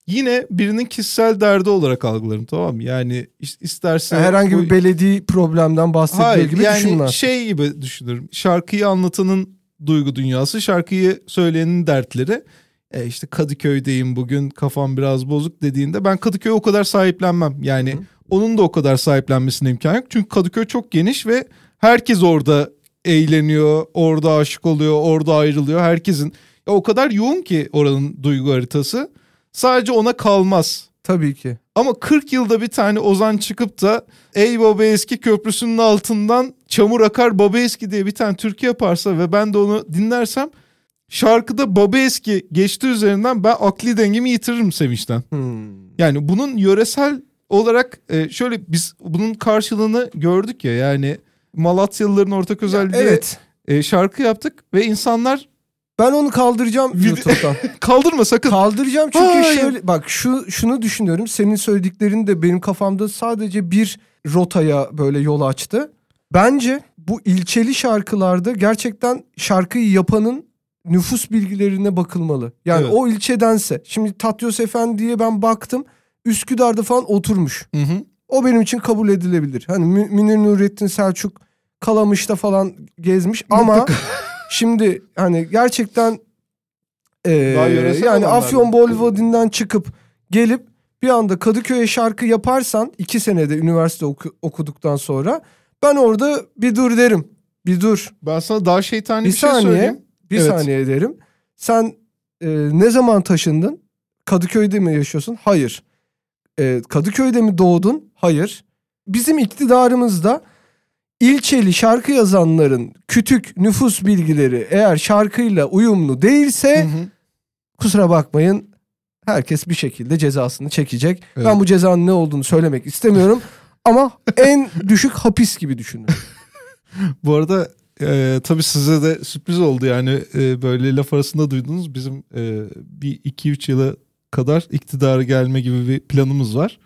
yine birinin kişisel derdi olarak algılarım tamam mı? Yani is- isterse... Herhangi bir belediye problemden Hayır gibi yani düşünme. şey gibi düşünürüm. Şarkıyı anlatanın duygu dünyası, şarkıyı söyleyenin dertleri. E işte Kadıköy'deyim bugün kafam biraz bozuk dediğinde ben Kadıköy'ü o kadar sahiplenmem. Yani Hı. onun da o kadar sahiplenmesine imkan yok. Çünkü Kadıköy çok geniş ve herkes orada eğleniyor, orada aşık oluyor, orada ayrılıyor. Herkesin ya o kadar yoğun ki oranın duygu haritası. Sadece ona kalmaz. Tabii ki. Ama 40 yılda bir tane Ozan çıkıp da Ey Baba Eski Köprüsü'nün altından çamur akar Baba Eski diye bir tane türkü yaparsa ve ben de onu dinlersem şarkıda Baba Eski geçti üzerinden ben akli dengemi yitiririm sevinçten. Hmm. Yani bunun yöresel olarak e, şöyle biz bunun karşılığını gördük ya yani Malatyalıların ortak özelliği Evet. e, şarkı yaptık ve insanlar Ben onu kaldıracağım Video- YouTube'dan. kaldırma sakın. Kaldıracağım çünkü Hayır. şöyle bak şu şunu düşünüyorum. Senin söylediklerin de benim kafamda sadece bir rotaya böyle yol açtı. Bence bu ilçeli şarkılarda gerçekten şarkıyı yapanın nüfus bilgilerine bakılmalı. Yani Evet. o ilçedense. Şimdi Tatyos Efendi'ye ben baktım. Üsküdar'da falan oturmuş. Hı hı. O benim için kabul edilebilir. Hani Mü- Münir Nurettin Selçuk Kalamış'ta falan gezmiş ama şimdi hani gerçekten e, yani. Afyon Bolvadin'den çıkıp gelip bir anda Kadıköy'e şarkı yaparsan iki senede üniversite oku- okuduktan sonra ben orada bir dur derim. Bir dur. Ben sana daha şeytani bir, Bir şey saniye. söyleyeyim. Bir Evet. saniye derim. Sen e, ne zaman taşındın? Kadıköy'de mi yaşıyorsun? Hayır. E, Kadıköy'de mi doğdun? Hayır. Bizim iktidarımızda ilçeli şarkı yazanların kütük nüfus bilgileri eğer şarkıyla uyumlu değilse Hı hı. kusura bakmayın herkes bir şekilde cezasını çekecek. Evet. Ben bu cezanın ne olduğunu söylemek istemiyorum ama en düşük hapis gibi düşünün. Bu arada e, tabii size de sürpriz oldu yani e, böyle laf arasında duydunuz. Bizim e, bir 2-3 yıla kadar iktidara gelme gibi bir planımız var.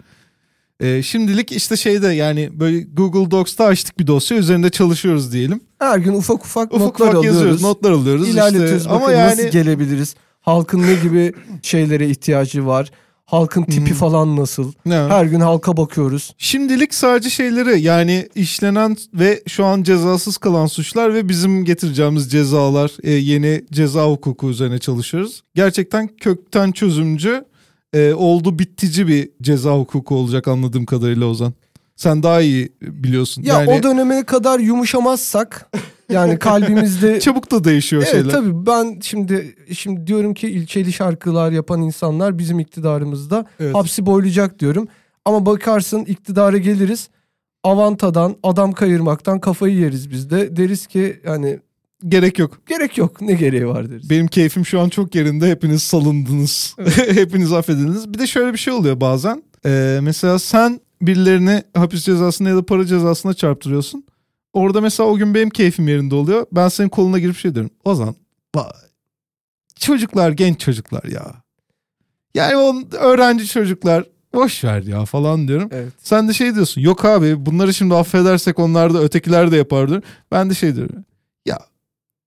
E, şimdilik işte şeyde yani böyle Google Docs'ta açtık bir dosya üzerinde çalışıyoruz diyelim. Her gün ufak ufak, Ufak notlar ufak alıyoruz. yazıyoruz, notlar alıyoruz. İlerletiyoruz işte. Ama yani nasıl gelebiliriz. Halkın ne gibi şeylere ihtiyacı var. Halkın tipi Hmm. falan nasıl. ne? Her gün halka bakıyoruz. Şimdilik sadece şeyleri yani işlenen ve şu an cezasız kalan suçlar ve bizim getireceğimiz cezalar, e, yeni ceza hukuku üzerine çalışıyoruz. Gerçekten kökten çözümcü, e, oldu bittici bir ceza hukuku olacak anladığım kadarıyla Ozan. Sen daha iyi biliyorsun. Ya yani o döneme kadar yumuşamazsak yani kalbimizde çabuk da değişiyor Evet şeyler. tabii ben şimdi şimdi diyorum ki ilçeli şarkılar yapan insanlar bizim iktidarımızda Evet. hapsi boylayacak diyorum. Ama bakarsın iktidara geliriz. Avantadan, adam kayırmaktan kafayı yeriz biz de. Deriz ki yani Gerek yok. gerek yok. Ne gereği var deriz. Benim keyfim şu an çok yerinde. Hepiniz salındınız. Hepiniz affedildiniz. Bir de şöyle bir şey oluyor bazen. Ee, mesela sen birilerini hapis cezasına ya da para cezasına çarptırıyorsun. Orada mesela o gün benim keyfim yerinde oluyor. Ben senin koluna girip şey diyorum. Ozan vay, çocuklar genç çocuklar ya. Yani o öğrenci çocuklar boş ver ya falan diyorum. Evet. Sen de şey diyorsun yok abi bunları şimdi affedersek onlar da ötekiler de yapar. Ben de şey diyorum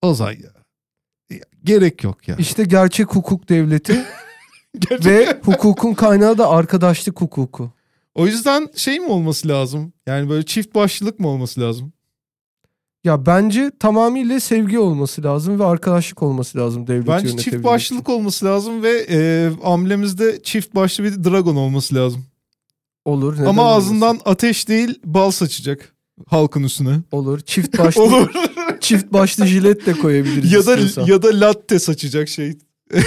Ozan ya, ya gerek yok ya. İşte gerçek hukuk devleti ve hukukun kaynağı da arkadaşlık hukuku. O yüzden şey mi olması lazım? Yani böyle çift başlılık mı olması lazım? Ya bence tamamıyla sevgi olması lazım ve arkadaşlık olması lazım devleti Bence çift için. başlılık olması lazım ve e, amblemizde çift başlı bir dragon olması lazım. olur. neden Ama olmasın? ağzından ateş değil bal saçacak halkın üstüne. olur. Çift başlı Olur. çift başlı jilet de koyabiliriz ya da istiyorsan. ya da latte saçacak şey.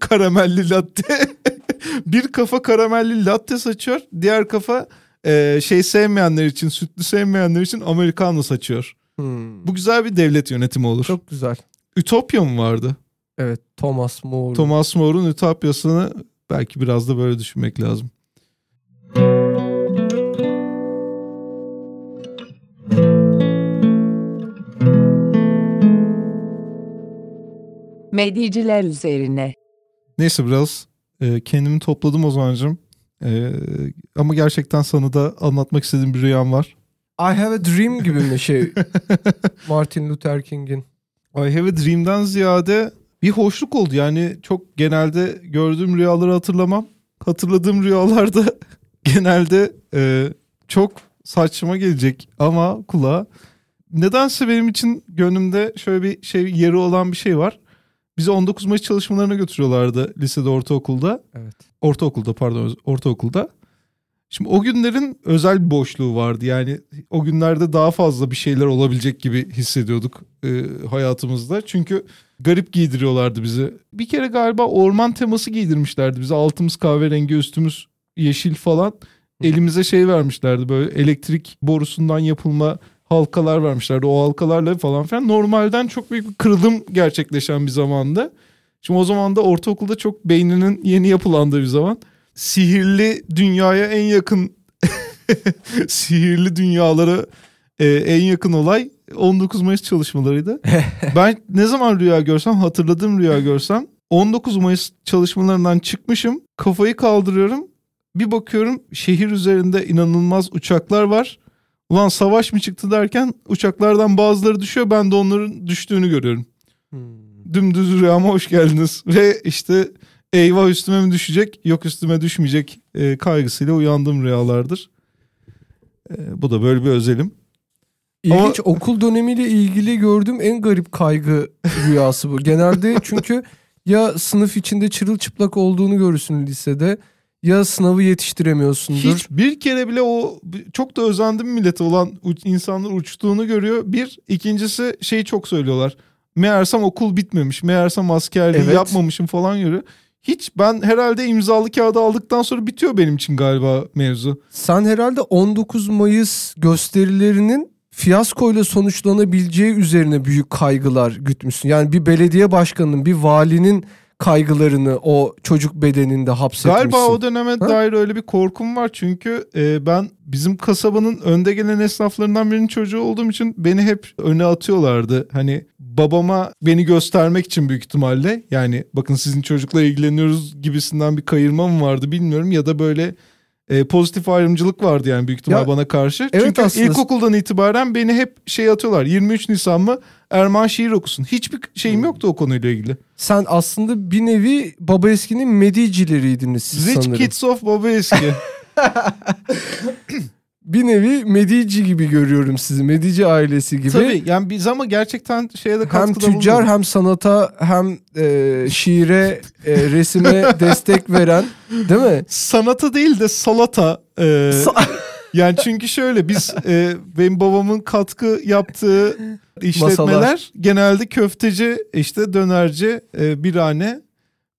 karamelli latte. bir kafa karamelli latte saçıyor. Diğer kafa e, şey sevmeyenler için, sütlü sevmeyenler için americano saçıyor. Hmm. Bu güzel bir devlet yönetimi olur. çok güzel. Ütopya mı vardı? Evet Thomas More. Thomas More'un Ütopyasını belki biraz da böyle düşünmek lazım. Medyiciler üzerine. Neyse biraz e, kendimi topladım Ozan'cığım. E, ama gerçekten sana da anlatmak istediğim bir rüyam var. I have a dream gibi mi şey Martin Luther King'in. I have a dream'den ziyade bir hoşluk oldu. Yani çok genelde gördüğüm rüyaları hatırlamam. Hatırladığım rüyalarda genelde e, çok saçma gelecek ama kulağa. Nedense benim için gönlümde şöyle bir şey yeri olan bir şey var. Bizi 19 Mayıs çalışmalarına götürüyorlardı lisede, ortaokulda. Evet. Ortaokulda pardon, ortaokulda. Şimdi o günlerin özel bir boşluğu vardı. Yani o günlerde daha fazla bir şeyler olabilecek gibi hissediyorduk e, hayatımızda. Çünkü garip giydiriyorlardı bizi. Bir kere galiba orman teması giydirmişlerdi bize. Altımız kahverengi, üstümüz yeşil falan. Elimize şey vermişlerdi böyle elektrik borusundan yapılma halkalar vermişlerdi. O halkalarla falan filan normalden çok büyük bir kırılım gerçekleşen bir zamanda. Şimdi o zaman da ortaokulda çok beyninin yeni yapılandığı bir zaman. Sihirli dünyaya en yakın sihirli dünyalara e, en yakın olay 19 Mayıs çalışmalarıydı. ben ne zaman rüya görsem hatırladığım rüya görsem 19 Mayıs çalışmalarından çıkmışım. Kafayı kaldırıyorum. Bir bakıyorum şehir üzerinde inanılmaz uçaklar var. Ulan savaş mı çıktı derken uçaklardan bazıları düşüyor. Ben de onların düştüğünü görüyorum. Hmm. Dümdüz rüyama hoş geldiniz. Ve işte eyvah üstüme mi düşecek yok üstüme düşmeyecek e, kaygısıyla uyandığım rüyalardır. E, bu da böyle bir özelim. İlginç okul dönemiyle ilgili gördüğüm en garip kaygı rüyası bu. Genelde çünkü ya sınıf içinde çırılçıplak olduğunu görürsün lisede ya sınavı yetiştiremiyorsundur. Hiç bir kere bile o çok da özendim millete olan insanlar uçtuğunu görüyor. Bir ikincisi şey çok söylüyorlar. Meğersem okul bitmemiş. Meğersem askerliği Evet. yapmamışım falan görüyor. Hiç ben herhalde imzalı kağıdı aldıktan sonra bitiyor benim için galiba mevzu. Sen herhalde 19 Mayıs gösterilerinin fiyaskoyla sonuçlanabileceği üzerine büyük kaygılar gütmüşsün. Yani bir belediye başkanının, bir valinin kaygılarını o çocuk bedeninde hapsetmişsin. Galiba o döneme Ha? dair öyle bir korkum var. Çünkü e, ben bizim kasabanın önde gelen esnaflarından birinin çocuğu olduğum için beni hep öne atıyorlardı. Hani babama beni göstermek için büyük ihtimalle. Yani bakın sizin çocukla ilgileniyoruz gibisinden bir kayırma mı vardı bilmiyorum. Ya da böyle e, pozitif ayrımcılık vardı yani büyük ihtimal Ya, bana karşı. evet Çünkü aslında. ilkokuldan itibaren beni hep şey atıyorlar. 23 Nisan mı Erman şiir okusun. Hiçbir şeyim Hmm. yoktu o konuyla ilgili. Sen aslında bir nevi Baba Eski'nin medicileriydiniz siz Rich sanırım. Kids of Baba Eski. Bir nevi Medici gibi görüyorum sizi. Medici ailesi gibi. Tabii yani biz ama gerçekten şeye de Hem katkıda tüccar bulunduk. hem sanata hem e, şiire, e, resime destek veren değil mi? Sanata değil de salata. e, Sa- yani çünkü şöyle biz e, benim babamın katkı yaptığı işletmeler Masalar. genelde köfteci işte dönerci e, birhane.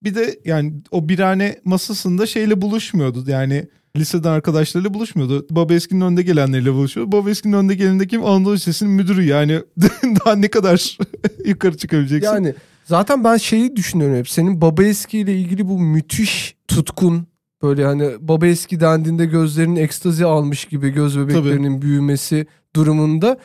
Bir de yani o birhane masasında şeyle buluşmuyordu. Yani liseden arkadaşlarıyla buluşmuyordu. Baba Eski'nin önde gelenleriyle buluşuyordu. Baba Eski'nin önde geleni kim? Anadolu Lisesi'nin müdürü yani. Daha ne kadar yukarı çıkabileceksin? Yani zaten ben şeyi düşünüyorum hep. Senin Baba Eski ile ilgili bu müthiş tutkun böyle hani Baba Eski dendiğinde gözlerinin ekstazi almış gibi göz bebeklerinin büyümesi durumunda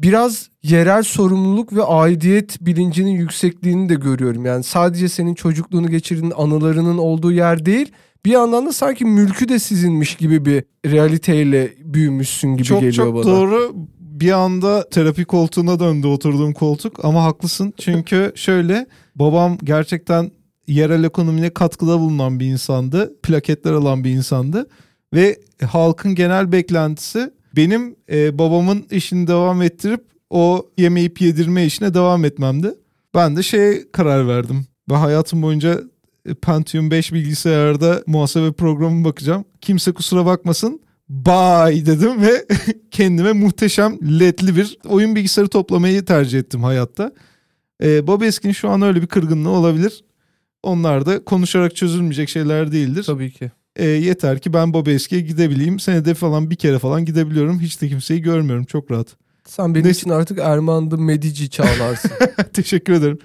biraz yerel sorumluluk ve aidiyet bilincinin yüksekliğini de görüyorum. Yani sadece senin çocukluğunu geçirdiğin anılarının olduğu yer değil. Bir yandan da sanki mülkü de sizinmiş gibi bir realiteyle büyümüşsün gibi çok geliyor çok bana. doğru. Bir anda terapi koltuğuna döndü oturduğum koltuk ama haklısın. Çünkü şöyle babam gerçekten yerel ekonomiye katkıda bulunan bir insandı. Plaketler alan bir insandı. Ve halkın genel beklentisi benim e, babamın işini devam ettirip o yemeyip yedirme işine devam etmemdi. Ben de şeye karar verdim. Ve hayatım boyunca e, Pentium 5 bilgisayarda muhasebe programı bakacağım. Kimse kusura bakmasın. Bye dedim ve kendime muhteşem ledli bir oyun bilgisayarı toplamayı tercih ettim hayatta. Ee, Bob Eskin şu an öyle bir kırgınlığı olabilir. Onlar da konuşarak çözülmeyecek şeyler değildir. Tabii ki. Ee, yeter ki ben Bob Eski'ye gidebileyim. Senede falan bir kere falan gidebiliyorum. Hiç de kimseyi görmüyorum. Çok rahat. Sen benim Ne- için artık Erman'dı Medici çağlarsın. Teşekkür ederim.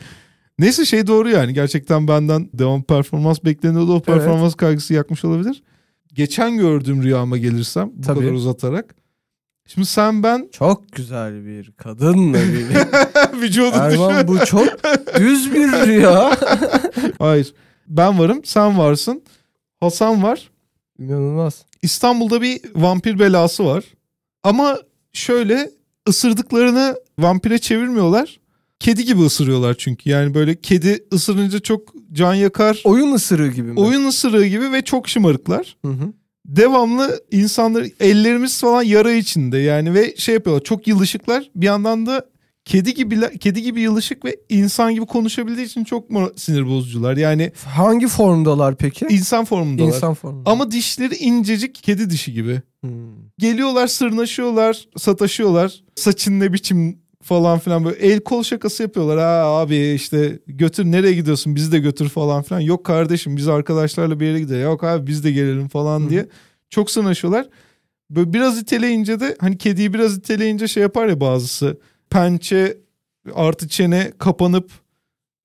Neyse şey doğru yani. Gerçekten benden devam performans bekleniyordu. O performans kaygısı yakmış olabilir. Geçen gördüğüm rüyama gelirsem bu Tabii. kadar uzatarak. Şimdi sen ben çok güzel bir kadınla bir vücudun Erman bu çok düz bir rüya. Hayır. Ben varım, sen varsın. Hasan var. İnanılmaz. İstanbul'da bir vampir belası var. Ama şöyle ısırdıklarını vampire çevirmiyorlar. Kedi gibi ısırıyorlar çünkü. Yani böyle kedi ısırınca çok can yakar. Oyun ısırığı gibi mi? Oyun ısırığı gibi ve çok şımarıklar. Hı hı. Devamlı insanlar ellerimiz falan yara içinde yani ve şey yapıyorlar çok yılışıklar. Bir yandan da kedi gibi kedi gibi yılışık ve insan gibi konuşabildiği için çok mo- sinir bozucular. Yani Hangi formdalar peki? insan formundalar. İnsan formunda. Ama dişleri incecik kedi dişi gibi. Hmm. Geliyorlar sırnaşıyorlar, sataşıyorlar. Saçın ne biçim falan filan böyle el kol şakası yapıyorlar. Ha abi işte götür nereye gidiyorsun bizi de götür falan filan. Yok kardeşim biz arkadaşlarla bir yere gidelim. Yok abi biz de gelelim falan Hı hı. diye. Çok sırnaşıyorlar. Böyle biraz iteleyince de hani kediyi biraz iteleyince şey yapar ya bazısı. Pençe artı çene kapanıp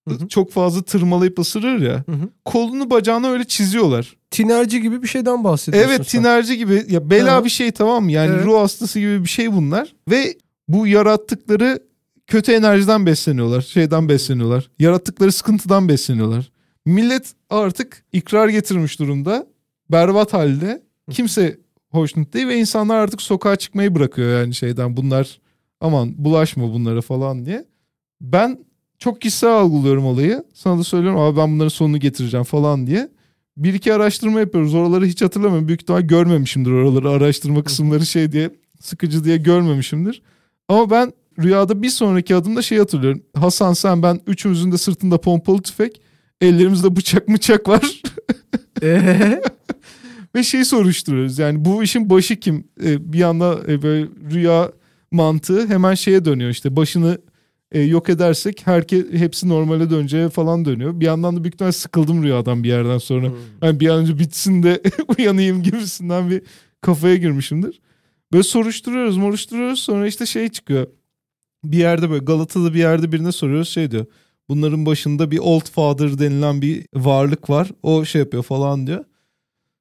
Hı hı. çok fazla tırmalayıp ısırır ya. Hı hı. Kolunu bacağını öyle çiziyorlar. Tinerci gibi bir şeyden bahsediyorsun Evet sen. tinerci gibi ya bela Aha. bir şey tamam mı? Yani Evet. ruh hastası gibi bir şey bunlar. Ve bu yarattıkları kötü enerjiden besleniyorlar. Şeyden besleniyorlar. Yarattıkları sıkıntıdan besleniyorlar. Millet artık ikrar getirmiş durumda. Berbat halde. Kimse hoşnut değil ve insanlar artık sokağa çıkmayı bırakıyor yani şeyden. Bunlar aman bulaşma bunlara falan diye. Ben çok kişisel algılıyorum olayı. Sana da söylüyorum abi ben bunların sonunu getireceğim falan diye. Bir iki araştırma yapıyoruz. Oraları hiç hatırlamıyorum. Büyük ihtimal görmemişimdir oraları. Araştırma kısımları şey diye sıkıcı diye görmemişimdir. Ama ben rüyada bir sonraki adımda şey hatırlıyorum. Hasan sen ben üçümüzün de sırtında pompalı tüfek. Ellerimizde bıçak bıçak var. Ve şey soruşturuyoruz. Yani bu işin başı kim? Ee, bir anda e, böyle rüya mantığı hemen şeye dönüyor işte. Başını e, yok edersek herkes hepsi normale döneceğe falan dönüyor. Bir yandan da büyük ihtimal sıkıldım rüyadan bir yerden sonra. Hani bir an önce bitsin de uyanayım gibisinden bir kafaya girmişimdir. Böyle soruşturuyoruz moruşturuyoruz sonra işte şey çıkıyor. Bir yerde böyle Galata'da bir yerde birine soruyoruz şey diyor. Bunların başında bir old father denilen bir varlık var. O şey yapıyor falan diyor.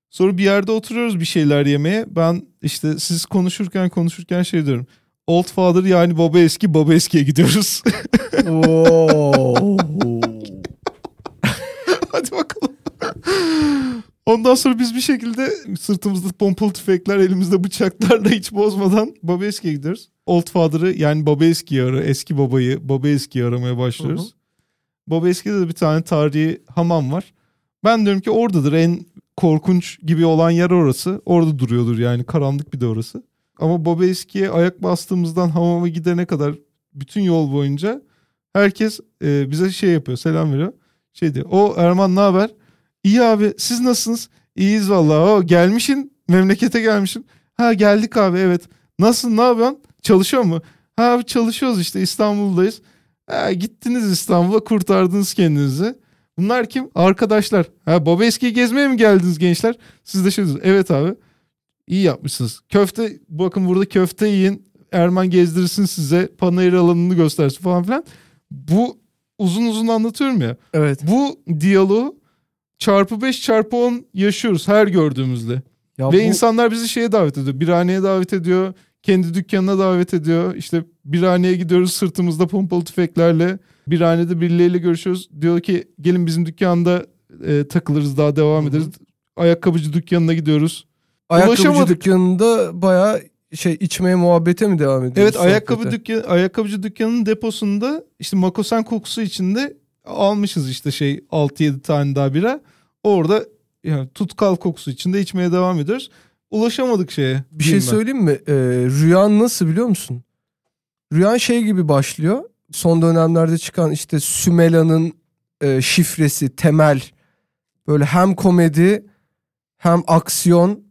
Sonra bir yerde oturuyoruz bir şeyler yemeye. Ben işte siz konuşurken konuşurken şey diyorum. Old father yani baba eski baba eskiye gidiyoruz. Hadi bakalım. Ondan sonra biz bir şekilde sırtımızda pompalı tüfekler, elimizde bıçaklarla hiç bozmadan Babeski'ye gidiyoruz. Old Father'ı yani Babeski'yi ara, eski babayı Babeski'yi aramaya başlıyoruz. Hı hı. Babeski'de de bir tane tarihi hamam var. Ben diyorum ki oradadır en korkunç gibi olan yer orası. Orada duruyordur yani karanlık bir de orası. Ama Babeski'ye ayak bastığımızdan hamama gidene kadar bütün yol boyunca herkes e, bize şey yapıyor selam veriyor. Şey diyor o Erman ne haber? İyi abi siz nasılsınız? İyiyiz vallahi. O gelmişin memlekete gelmişsin. Ha geldik abi evet. Nasıl ne yapıyorsun? Çalışıyor mu? Ha abi çalışıyoruz işte İstanbul'dayız. Ha, gittiniz İstanbul'a kurtardınız kendinizi. Bunlar kim? Arkadaşlar. Ha Baba eskiyi gezmeye mi geldiniz gençler? Siz de şey diyorsunuz. Evet abi. İyi yapmışsınız. Köfte bakın burada köfte yiyin. Erman gezdirsin size. Panayır alanını göstersin falan filan. Bu uzun uzun anlatıyorum ya. Evet. Bu diyaloğu çarpı 5 çarpı 10 yaşıyoruz her gördüğümüzde. Ya Ve bu- insanlar bizi şeye davet ediyor. Birhaneye davet ediyor. Kendi dükkanına davet ediyor. İşte bir haneye gidiyoruz sırtımızda pompalı tüfeklerle. Bir hanede birileriyle görüşüyoruz. Diyor ki gelin bizim dükkanda e, takılırız daha devam Hı hı. ederiz. Ayakkabıcı dükkanına gidiyoruz. Ayakkabıcı Ulaşamadık. dükkanında bayağı şey içmeye muhabbete mi devam ediyoruz? Evet ayakkabı dükkan ayakkabıcı dükkanının deposunda işte makosen kokusu içinde almışız işte şey 6-7 tane daha bira. Orada yani tutkal kokusu içinde içmeye devam ediyoruz. Ulaşamadık şeye. Bir şey ben. söyleyeyim mi? Ee, rüyan nasıl biliyor musun? Rüyan şey gibi başlıyor. Son dönemlerde çıkan işte Sümela'nın e, şifresi, temel. Böyle hem komedi hem aksiyon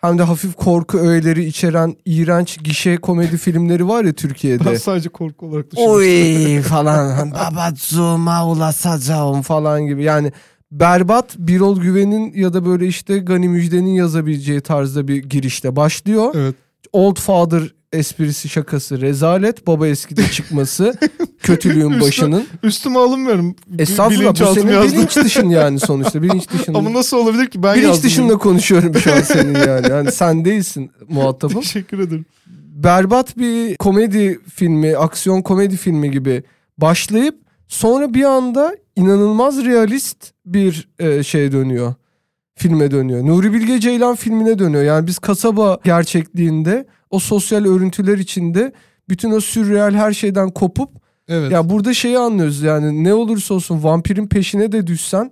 hem de hafif korku öğeleri içeren iğrenç gişe komedi filmleri var ya Ben Türkiye'de. sadece korku olarak düşünmüştüm. Oy falan. Babacığıma ulaşacağım falan gibi. Yani berbat Birol Güven'in ya da böyle işte Gani Müjde'nin yazabileceği tarzda bir girişle başlıyor. Evet. Old Father esprisi şakası rezalet baba eskide çıkması kötülüğün Üstü- başının. Üstüme alınmıyorum. Estağfurullah bu senin yazdım. bilinç dışın yani sonuçta bilinç dışın. Ama nasıl olabilir ki ben bilinç yazdım. dışında konuşuyorum şu an senin yani. yani sen değilsin muhatabım. Teşekkür ederim. berbat bir komedi filmi, aksiyon komedi filmi gibi başlayıp sonra bir anda inanılmaz realist bir e, şey dönüyor. Filme dönüyor. Nuri Bilge Ceylan filmine dönüyor. Yani biz kasaba gerçekliğinde o sosyal örüntüler içinde bütün o sürreal her şeyden kopup Evet. ya burada şeyi anlıyoruz yani ne olursa olsun vampirin peşine de düşsen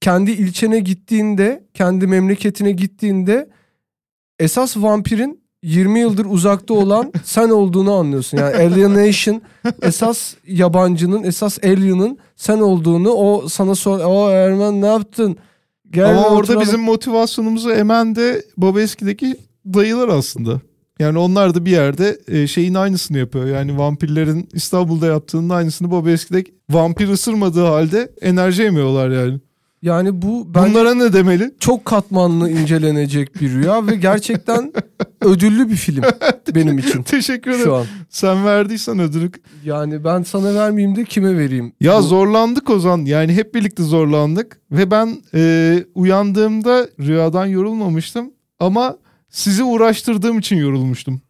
kendi ilçene gittiğinde, kendi memleketine gittiğinde esas vampirin 20 yıldır uzakta olan sen olduğunu anlıyorsun. Yani alienation esas yabancının, esas alien'ın sen olduğunu o sana sor. O Erman ne yaptın? Gel Ama orada oturalım." bizim motivasyonumuzu emen de Baba Eski'deki dayılar aslında. Yani onlar da bir yerde e, şeyin aynısını yapıyor. Yani vampirlerin İstanbul'da yaptığının aynısını Baba Eski'de vampir ısırmadığı halde enerji emiyorlar yani. yani bu ben Bunlara ne demeli? çok katmanlı incelenecek bir rüya ve gerçekten ödüllü bir film benim için Teşekkür ederim. şu an. Sen verdiysen ödülü. Yani ben sana vermeyeyim de kime vereyim? Ya Bu- zorlandık Ozan. Yani hep birlikte zorlandık. Ve ben e, uyandığımda rüyadan yorulmamıştım. Ama sizi uğraştırdığım için yorulmuştum.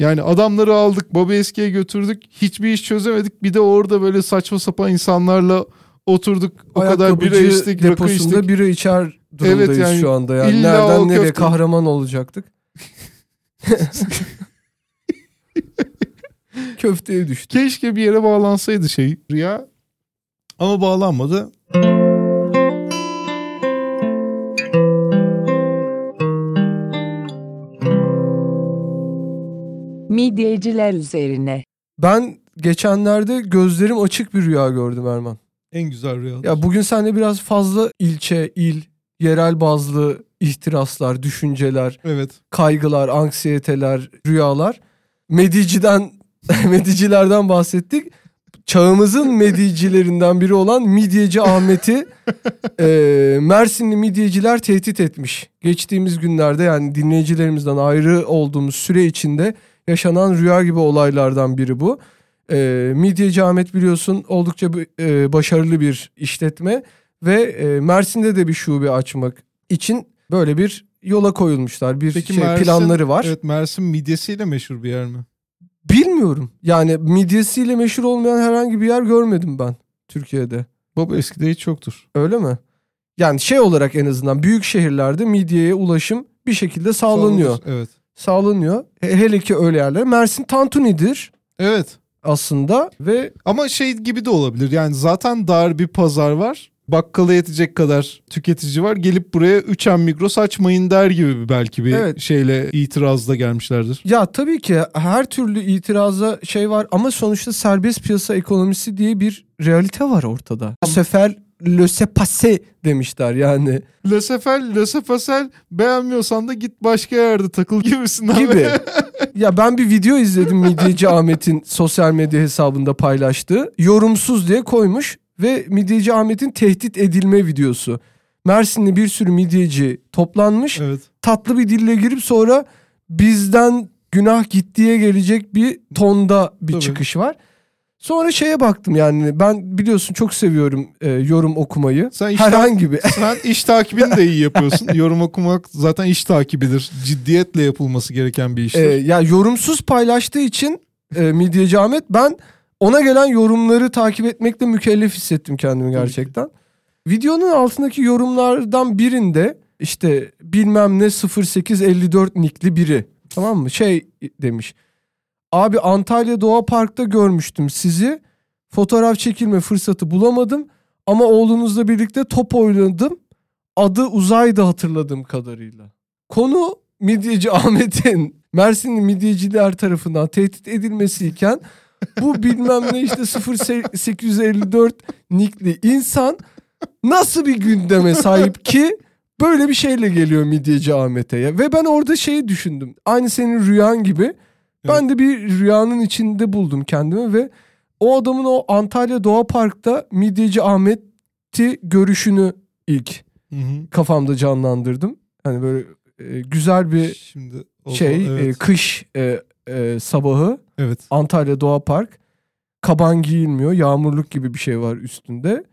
Yani adamları aldık, Baba Eski'ye götürdük. Hiçbir iş çözemedik. Bir de orada böyle saçma sapan insanlarla oturduk. O kadar bira içtik, rakı deposunda içtik. bira içer durumdayız Evet yani şu anda. Yani illa nereden nereye köfte- kahraman olacaktık? Köfteye düştük. Keşke bir yere bağlansaydı şey rüya. Ama bağlanmadı. Midyeciler üzerine. Ben geçenlerde gözlerim açık bir rüya gördüm Erman. En güzel rüya. Ya bugün seninle biraz fazla ilçe, il, yerel bazlı ihtiraslar, düşünceler, Evet. kaygılar, anksiyeteler, rüyalar. Mediciden, medicilerden bahsettik. Çağımızın medicilerinden biri olan Midyeci Ahmet'i e, Mersinli midyeciler tehdit etmiş. Geçtiğimiz günlerde yani dinleyicilerimizden ayrı olduğumuz süre içinde yaşanan rüya gibi olaylardan biri bu. E, Midyeci Ahmet biliyorsun oldukça e, başarılı bir işletme ve e, Mersin'de de bir şube açmak için böyle bir yola koyulmuşlar. Bir Peki şey, Mersin, planları var. Evet Mersin midyesiyle meşhur bir yer mi? Bilmiyorum. Yani midyesiyle meşhur olmayan herhangi bir yer görmedim ben Türkiye'de. Baba eskide hiç yoktur. Öyle mi? Yani şey olarak en azından büyük şehirlerde midyeye ulaşım bir şekilde sağlanıyor. Sağlanır, Evet. Sağlanıyor. He- Hele ki öyle yerler. Mersin tantunidir Evet. aslında ve Ama şey gibi de olabilir. Yani zaten dar bir pazar var. Bakkala yetecek kadar tüketici var. Gelip buraya 3M Migros açmayın der gibi belki bir Evet. şeyle itirazda gelmişlerdir. ya tabii ki her türlü itiraza şey var ama sonuçta serbest piyasa ekonomisi diye bir realite var ortada. Bu sefer le se passe demişler yani Le Sefel, Le Sefasel beğenmiyorsan da git başka yerde takıl gibisinden. gibi. ya ben bir video izledim Midyeci Ahmet'in sosyal medya hesabında paylaştığı. Yorumsuz diye koymuş ve Midyeci Ahmet'in tehdit edilme videosu. Mersinli bir sürü midyeci toplanmış. evet. Tatlı bir dille girip sonra bizden günah gittiye gelecek bir tonda bir Tabii. çıkış var. Sonra şeye baktım yani ben biliyorsun çok seviyorum e, yorum okumayı. Sen işte- Herhangi bir Sen iş takibini de iyi yapıyorsun. Yorum okumak zaten iş takibidir. Ciddiyetle yapılması gereken bir iştir. e, ya yorumsuz paylaştığı için e, Midyeci Ahmet. Ben ona gelen yorumları takip etmekle mükellef hissettim kendimi gerçekten. Videonun altındaki yorumlardan birinde işte bilmem ne 0854 nikli biri tamam mı şey demiş. Abi Antalya Doğa Park'ta görmüştüm sizi. Fotoğraf çekilme fırsatı bulamadım ama oğlunuzla birlikte top oynadım. Adı Uzay'dı hatırladığım kadarıyla. Konu Midyeci Ahmet'in Mersinli midyeciler tarafından tehdit edilmesiyken bu bilmem ne işte 0854 nikli insan nasıl bir gündeme sahip ki böyle bir şeyle geliyor midyeci Ahmet'e ya. Ve ben orada şeyi düşündüm. Aynı senin rüyan gibi. Ben de bir rüyanın içinde buldum kendimi ve o adamın o Antalya Doğa Park'ta midyeci Ahmet'i görüşünü ilk Hı hı. kafamda canlandırdım. Hani böyle e, güzel bir Şimdi o- şey evet. e, kış e, e, sabahı evet. Antalya Doğa Park. Kaban giyilmiyor. Yağmurluk gibi bir şey var üstünde.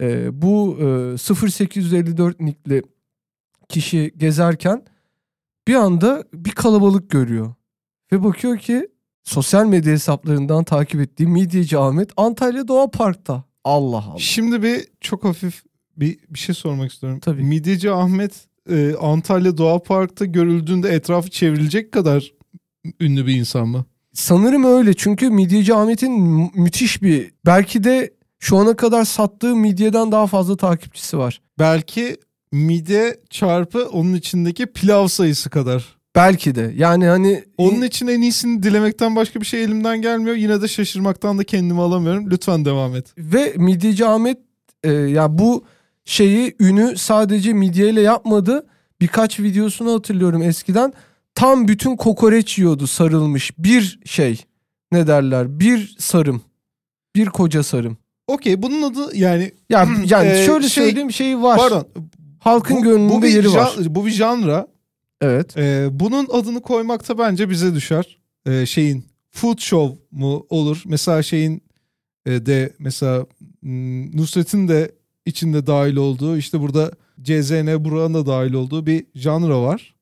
E, bu e, 0854 nikli kişi gezerken bir anda bir kalabalık görüyor. Ve bakıyor ki sosyal medya hesaplarından takip ettiği Midyeci Ahmet Antalya Doğa Park'ta. Allah Allah. Şimdi bir çok hafif bir bir şey sormak istiyorum. Tabii. Midyeci Ahmet e, Antalya Doğa Park'ta görüldüğünde etrafı çevrilecek kadar ünlü bir insan mı? Sanırım öyle çünkü Midyeci Ahmet'in mü- müthiş bir belki de şu ana kadar sattığı midyeden daha fazla takipçisi var. Belki midye çarpı onun içindeki pilav sayısı kadar. Belki de yani hani Onun için en iyisini dilemekten başka bir şey elimden gelmiyor. Yine de şaşırmaktan da kendimi alamıyorum. Lütfen devam et. ve Midyeci Ahmet e, ya bu şeyi ünü sadece midyeyle yapmadı. Birkaç videosunu hatırlıyorum eskiden. Tam bütün kokoreç yiyordu sarılmış bir şey. Ne derler? Bir sarım. Bir koca sarım. Okey bunun adı yani Ya yani Ee, şöyle şey- söyleyeyim şey var. pardon. Halkın bu, gönlünde bu bir yeri var. bu bir janra. Evet. Ee, bunun adını koymakta bence bize düşer. Ee, şeyin food show mu olur? Mesela şeyin e, de mesela hmm, Nusret'in de içinde dahil olduğu işte burada CZN Burak'ın da dahil olduğu bir janra var.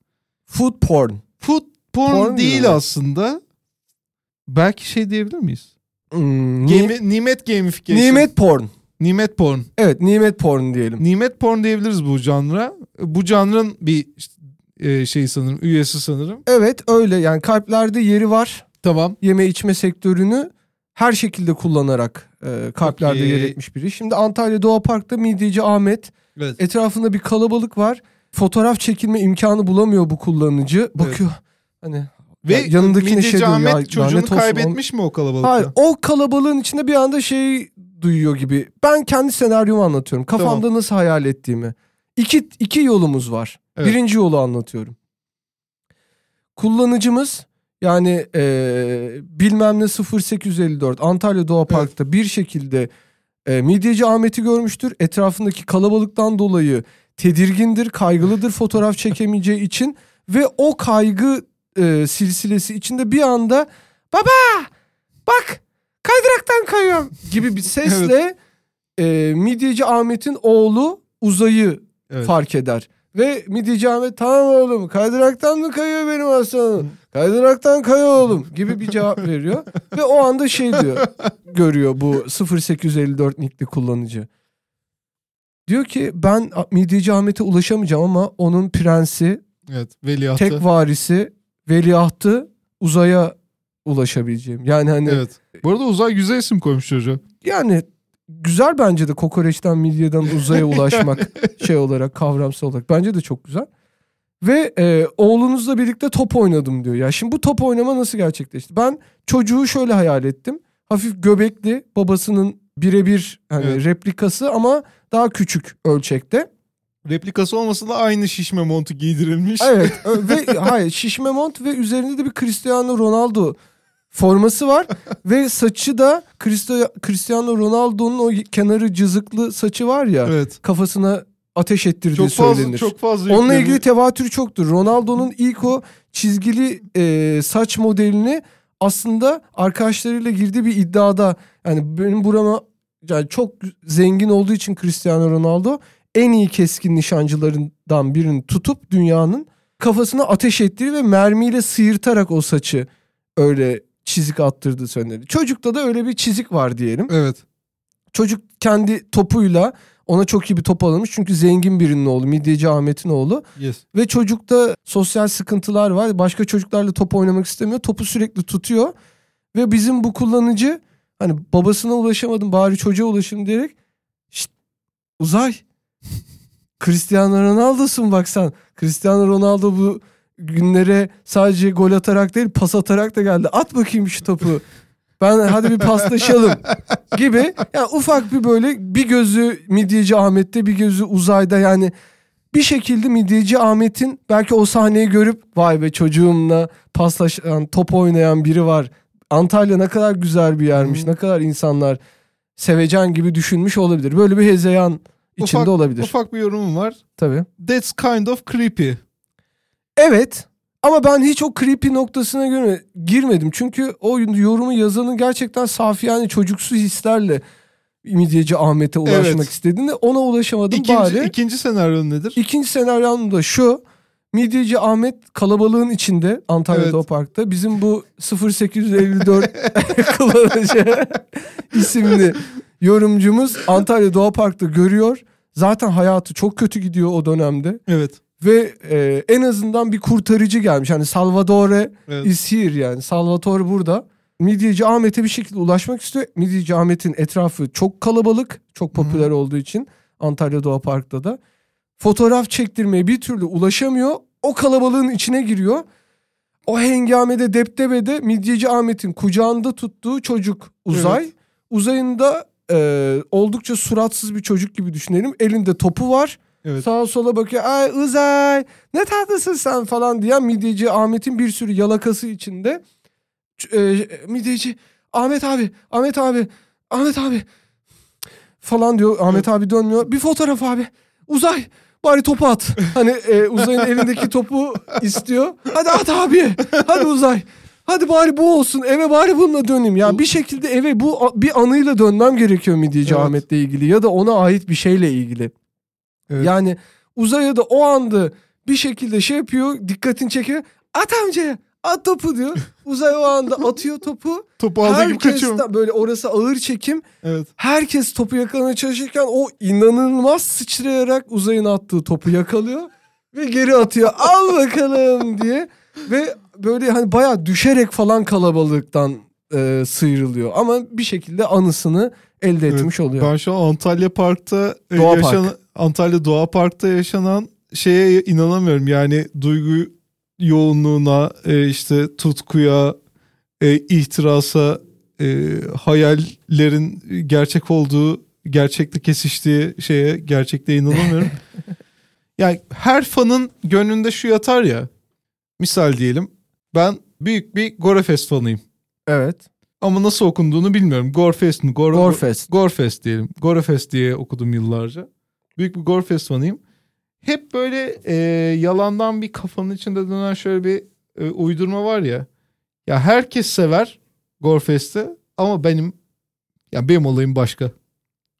Food porn. Food porn, Porn değil diyorlar. aslında. Belki şey diyebilir miyiz? Hmm, Game, nimet gamification. nimet porn. Nimet porn. Evet nimet porn diyelim. Nimet porn diyebiliriz bu janra. Bu janrın bir işte, e, şey sanırım üyesi sanırım. Evet öyle yani kalplerde yeri var. Tamam. Yeme içme sektörünü her şekilde kullanarak e, kalplerde Okey. yer etmiş biri. Şimdi Antalya Doğa Park'ta midyeci Ahmet Evet. etrafında bir kalabalık var. Fotoğraf çekilme imkanı bulamıyor bu kullanıcı. Bakıyor hani Ve Ya yanındakine şey diyor, Ahmet ya, çocuğunu kaybetmiş mi o kalabalıkta? Hayır o kalabalığın içinde bir anda şey duyuyor gibi. Ben kendi senaryomu anlatıyorum. Kafamda nasıl hayal ettiğimi. İki, iki yolumuz var. Evet. Birinci yolu anlatıyorum. Kullanıcımız yani eee, bilmem ne 0854 Antalya Doğa Park'ta bir şekilde e, midyeci Ahmet'i görmüştür. Etrafındaki kalabalıktan dolayı tedirgindir, kaygılıdır fotoğraf çekemeyeceği için ve o kaygı e, silsilesi içinde bir anda baba bak kaydıraktan kayıyorum gibi bir sesle e, midyeci Ahmet'in oğlu Uzay'ı Evet. fark eder. Ve midyeci Ahmet tamam oğlum kaydıraktan mı kayıyor benim aslanım? Kaydıraktan kayıyor oğlum gibi bir cevap veriyor. Ve o anda şey diyor görüyor bu 0854 nickli kullanıcı. Diyor ki ben midyeci Ahmet'e ulaşamayacağım ama onun prensi, Evet. Veliahtı. tek varisi, veliahtı uzaya ulaşabileceğim. Yani hani Evet. Bu arada Uzay güzel isim koymuş çocuğa. yani güzel bence de kokoreçten midye'den uzaya ulaşmak şey olarak kavramsal olarak bence de çok güzel. Ve e, oğlunuzla birlikte top oynadım diyor. Ya şimdi bu top oynama nasıl gerçekleşti? Ben çocuğu şöyle hayal ettim. Hafif göbekli babasının birebir hani Evet. replikası ama daha küçük ölçekte. Replikası olmasa da aynı şişme montu giydirilmiş. Evet ve hayır şişme mont ve üzerinde de bir Cristiano Ronaldo forması var ve saçı da Cristo- Cristiano Ronaldo'nun o kenarı cızıklı saçı var ya Evet. kafasına ateş ettirdiği Çok fazla söylenir. çok fazla Onunla yükleniyor. ilgili tevatür çoktur. Ronaldo'nun ilk o çizgili e, saç modelini aslında arkadaşlarıyla girdiği bir iddiada yani benim burama yani çok zengin olduğu için Cristiano Ronaldo en iyi keskin nişancılarından birini tutup dünyanın kafasına ateş ettiği ve mermiyle sıyırtarak o saçı öyle çizik attırdığı söyledi. Çocukta da öyle bir çizik var diyelim. Evet. Çocuk kendi topuyla ona çok iyi bir top alınmış. Çünkü zengin birinin oğlu. Midyeci Ahmet'in oğlu. Yes. Ve çocukta sosyal sıkıntılar var. Başka çocuklarla top oynamak istemiyor. Topu sürekli tutuyor. Ve bizim bu kullanıcı hani babasına ulaşamadım bari çocuğa ulaşayım diyerek Şşt, uzay. Cristiano Ronaldo'sun baksan. Cristiano Ronaldo bu günlere sadece gol atarak değil pas atarak da geldi. At bakayım şu topu. Ben hadi bir paslaşalım gibi. Yani ufak bir böyle bir gözü Midyeci Ahmet'te bir gözü uzayda yani bir şekilde Midyeci Ahmet'in belki o sahneyi görüp vay be çocuğumla paslaşan top oynayan biri var. Antalya ne kadar güzel bir yermiş. Hı. Ne kadar insanlar sevecen gibi düşünmüş olabilir. Böyle bir hezeyan içinde Ufak- olabilir. Ufak bir yorumum var. Tabii. That's kind of creepy. Evet ama ben hiç o creepy noktasına göre girmedim. Çünkü o yorumu yazanın gerçekten safi yani çocuksu hislerle Midyeci Ahmet'e ulaşmak Evet. istediğinde ona ulaşamadım İkinci, bari. ikinci senaryo nedir? İkinci senaryom da şu. Midyeci Ahmet kalabalığın içinde Antalya'da Evet. o parkta. Bizim bu 0854 kullanıcı isimli yorumcumuz Antalya Doğa Park'ta görüyor. Zaten hayatı çok kötü gidiyor o dönemde. Evet. Ve e, en azından bir kurtarıcı gelmiş. Hani Salvadore evet. is here yani. Salvatore burada. Midyeci Ahmet'e bir şekilde ulaşmak istiyor. Midyeci Ahmet'in etrafı çok kalabalık. Çok popüler olduğu için Antalya Doğa Park'ta da. Fotoğraf çektirmeye bir türlü ulaşamıyor. O kalabalığın içine giriyor. O hengamede deptebede Midyeci Ahmet'in kucağında tuttuğu çocuk Uzay. Evet. Uzay'ın da e, oldukça suratsız bir çocuk gibi düşünelim. Elinde topu var. Evet. Sağa sola bakıyor. Ay Uzay ne tatlısın sen falan diyen midyeci Ahmet'in bir sürü yalakası içinde. E, midyeci Ahmet abi, Ahmet abi, Ahmet abi falan diyor. Ahmet abi dönmüyor. Bir fotoğraf abi. Uzay bari topu at. Hani e, Uzay'ın elindeki topu istiyor. Hadi at abi. Hadi Uzay. Hadi bari bu olsun. Eve bari bununla döneyim. Ya bir şekilde eve bu bir anıyla dönmem gerekiyor midyeci Evet. Ahmet'le ilgili ya da ona ait bir şeyle ilgili. Evet. Yani uzaya da o anda bir şekilde şey yapıyor, dikkatini çekiyor. At amcaya, at topu diyor. Uzay o anda atıyor topu. Topu aldığı gibi kaçıyor. Böyle orası ağır çekim. Evet. Herkes topu yakalamaya çalışırken o inanılmaz sıçrayarak uzayın attığı topu yakalıyor. Ve geri atıyor. Al bakalım diye. Ve böyle hani bayağı düşerek falan kalabalıktan e, sıyrılıyor. Ama bir şekilde anısını elde Evet, etmiş oluyor. Ben şu an Antalya Park'ta e, Doğa yaşanan Park. Antalya Doğa Park'ta yaşanan şeye inanamıyorum. Yani duygu yoğunluğuna, e, işte tutkuya, e, ihtirasa, e, hayallerin gerçek olduğu, gerçekle kesiştiği şeye gerçekte inanamıyorum. yani her fanın gönlünde şu yatar ya. Misal diyelim ben büyük bir Gorefest fanıyım. Evet. Ama nasıl okunduğunu bilmiyorum. Gorefest mi? Gore, Gorefest. Gorefest diyelim. Gorefest diye okudum yıllarca. Büyük bir Gorefest fanıyım. Hep böyle e, yalandan bir kafanın içinde dönen şöyle bir e, uydurma var ya. Ya herkes sever Gorefest'i ama benim ya benim olayım başka. Ya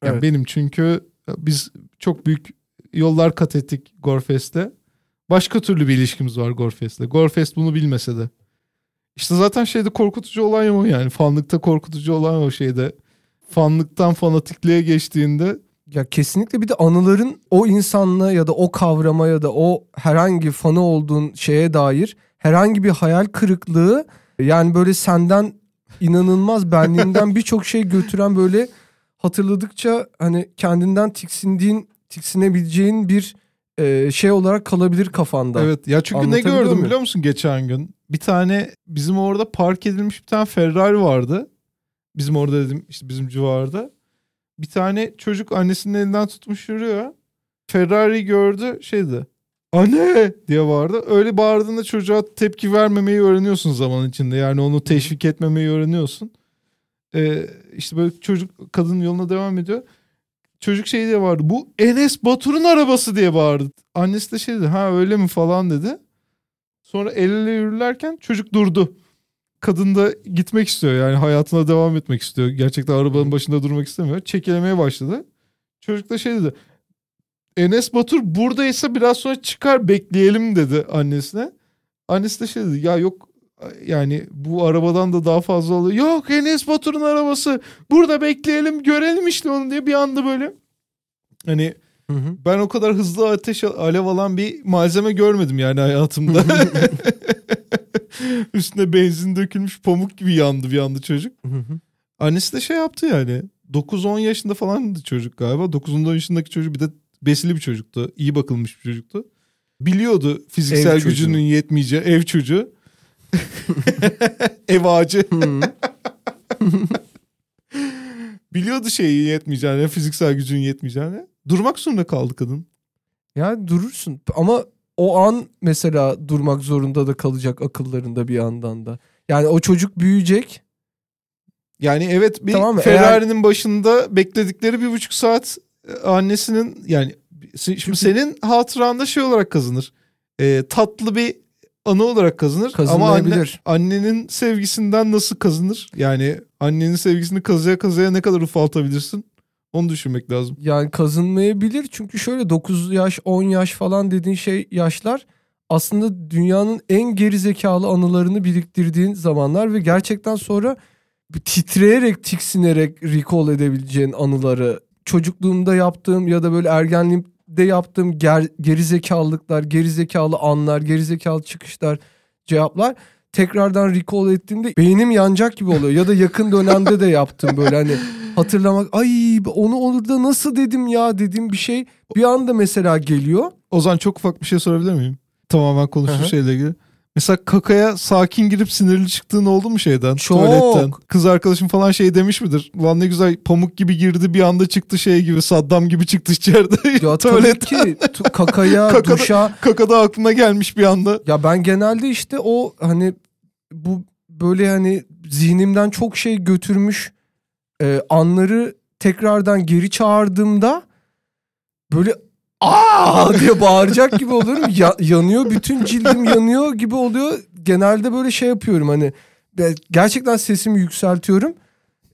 Evet. benim çünkü biz çok büyük yollar kat ettik Gorefest'te. Başka türlü bir ilişkimiz var Gorefest'le. Gorefest bunu bilmese de. İşte zaten şeyde korkutucu olan o yani. Fanlıkta korkutucu olan o şeyde. Fanlıktan fanatikliğe geçtiğinde Ya kesinlikle bir de anıların o insanla ya da o kavrama ya da o herhangi fanı olduğun şeye dair herhangi bir hayal kırıklığı yani böyle senden inanılmaz benliğinden birçok şey götüren böyle hatırladıkça hani kendinden tiksindiğin tiksinebileceğin bir e, şey olarak kalabilir kafanda. Evet ya çünkü ne gördüm muyum? biliyor musun geçen gün? Bir tane bizim orada park edilmiş bir tane Ferrari vardı. Bizim orada dedim işte bizim civarda. Bir tane çocuk annesinin elinden tutmuş yürüyor. Ferrari gördü şeydi. Anne diye bağırdı. Öyle bağırdığında çocuğa tepki vermemeyi öğreniyorsun zaman içinde. Yani onu teşvik etmemeyi öğreniyorsun. Ee, işte böyle çocuk kadın yoluna devam ediyor. Çocuk şey diye bağırdı. Bu Enes Batur'un arabası diye bağırdı. Annesi de şey dedi. Ha öyle mi falan dedi. Sonra el ele yürürlerken çocuk durdu. Kadın da gitmek istiyor yani hayatına devam etmek istiyor. Gerçekten arabanın başında durmak istemiyor. Çekelemeye başladı. Çocuk da şey dedi. Enes Batur buradaysa biraz sonra çıkar bekleyelim dedi annesine. Annesi de şey dedi ya yok yani bu arabadan da daha fazla oluyor. Yok Enes Batur'un arabası. Burada bekleyelim görelim işte onu diye bir anda böyle. Hani Hı hı. ben o kadar hızlı ateş alev alan bir malzeme görmedim yani hayatımda. Üstüne benzin dökülmüş pamuk gibi yandı bir anda çocuk. Annesi de şey yaptı yani. 9-10 yaşında falandı çocuk galiba. 9-10 yaşındaki çocuk bir de besili bir çocuktu. İyi bakılmış bir çocuktu. Biliyordu fiziksel Ev çocuğu. gücünün yetmeyeceği ev çocuğu. ev ağacı. Biliyordu şeyi yetmeyeceğini, fiziksel gücün yetmeyeceğini. Durmak zorunda kaldı kadın. Yani durursun ama o an mesela durmak zorunda da kalacak akıllarında bir yandan da. Yani o çocuk büyüyecek. Yani evet bir Tamam? Ferrari'nin başında bekledikleri bir buçuk saat e, annesinin yani şimdi senin hatıranda şey olarak kazanır. E, tatlı bir anı olarak kazanır. Ama anne, annenin sevgisinden nasıl kazanır? Yani annenin sevgisini kazıya kazıya ne kadar ufaltabilirsin? Onu düşünmek lazım. Yani kazınmayabilir çünkü şöyle 9 yaş 10 yaş falan dediğin şey yaşlar aslında dünyanın en geri zekalı anılarını biriktirdiğin zamanlar ve gerçekten sonra titreyerek tiksinerek recall edebileceğin anıları çocukluğumda yaptığım ya da böyle ergenliğimde yaptığım ger, geri zekalılıklar, geri zekalı anlar, geri zekalı çıkışlar, cevaplar tekrardan recall ettiğimde beynim yanacak gibi oluyor. Ya da yakın dönemde de yaptım böyle hani hatırlamak. Ay onu orada nasıl dedim ya dediğim bir şey bir anda mesela geliyor. Ozan çok ufak bir şey sorabilir miyim? Tamamen konuştuğu Hı hı. şeyle ilgili. Mesela kakaya sakin girip sinirli çıktığın oldu mu şeyden? Çok. Tuvaletten. Kız arkadaşım falan şey demiş midir? Ulan ne güzel pamuk gibi girdi bir anda çıktı şey gibi Saddam gibi çıktı içeride. Ya tabii Tuvaletten. ki tu- kakaya, Kakada- duşa. Kakada aklına gelmiş bir anda. Ya ben genelde işte o hani bu böyle hani zihnimden çok şey götürmüş e, anları tekrardan geri çağırdığımda böyle aa diye bağıracak gibi oluyorum. Ya- yanıyor bütün cildim yanıyor gibi oluyor. Genelde böyle şey yapıyorum hani gerçekten sesimi yükseltiyorum.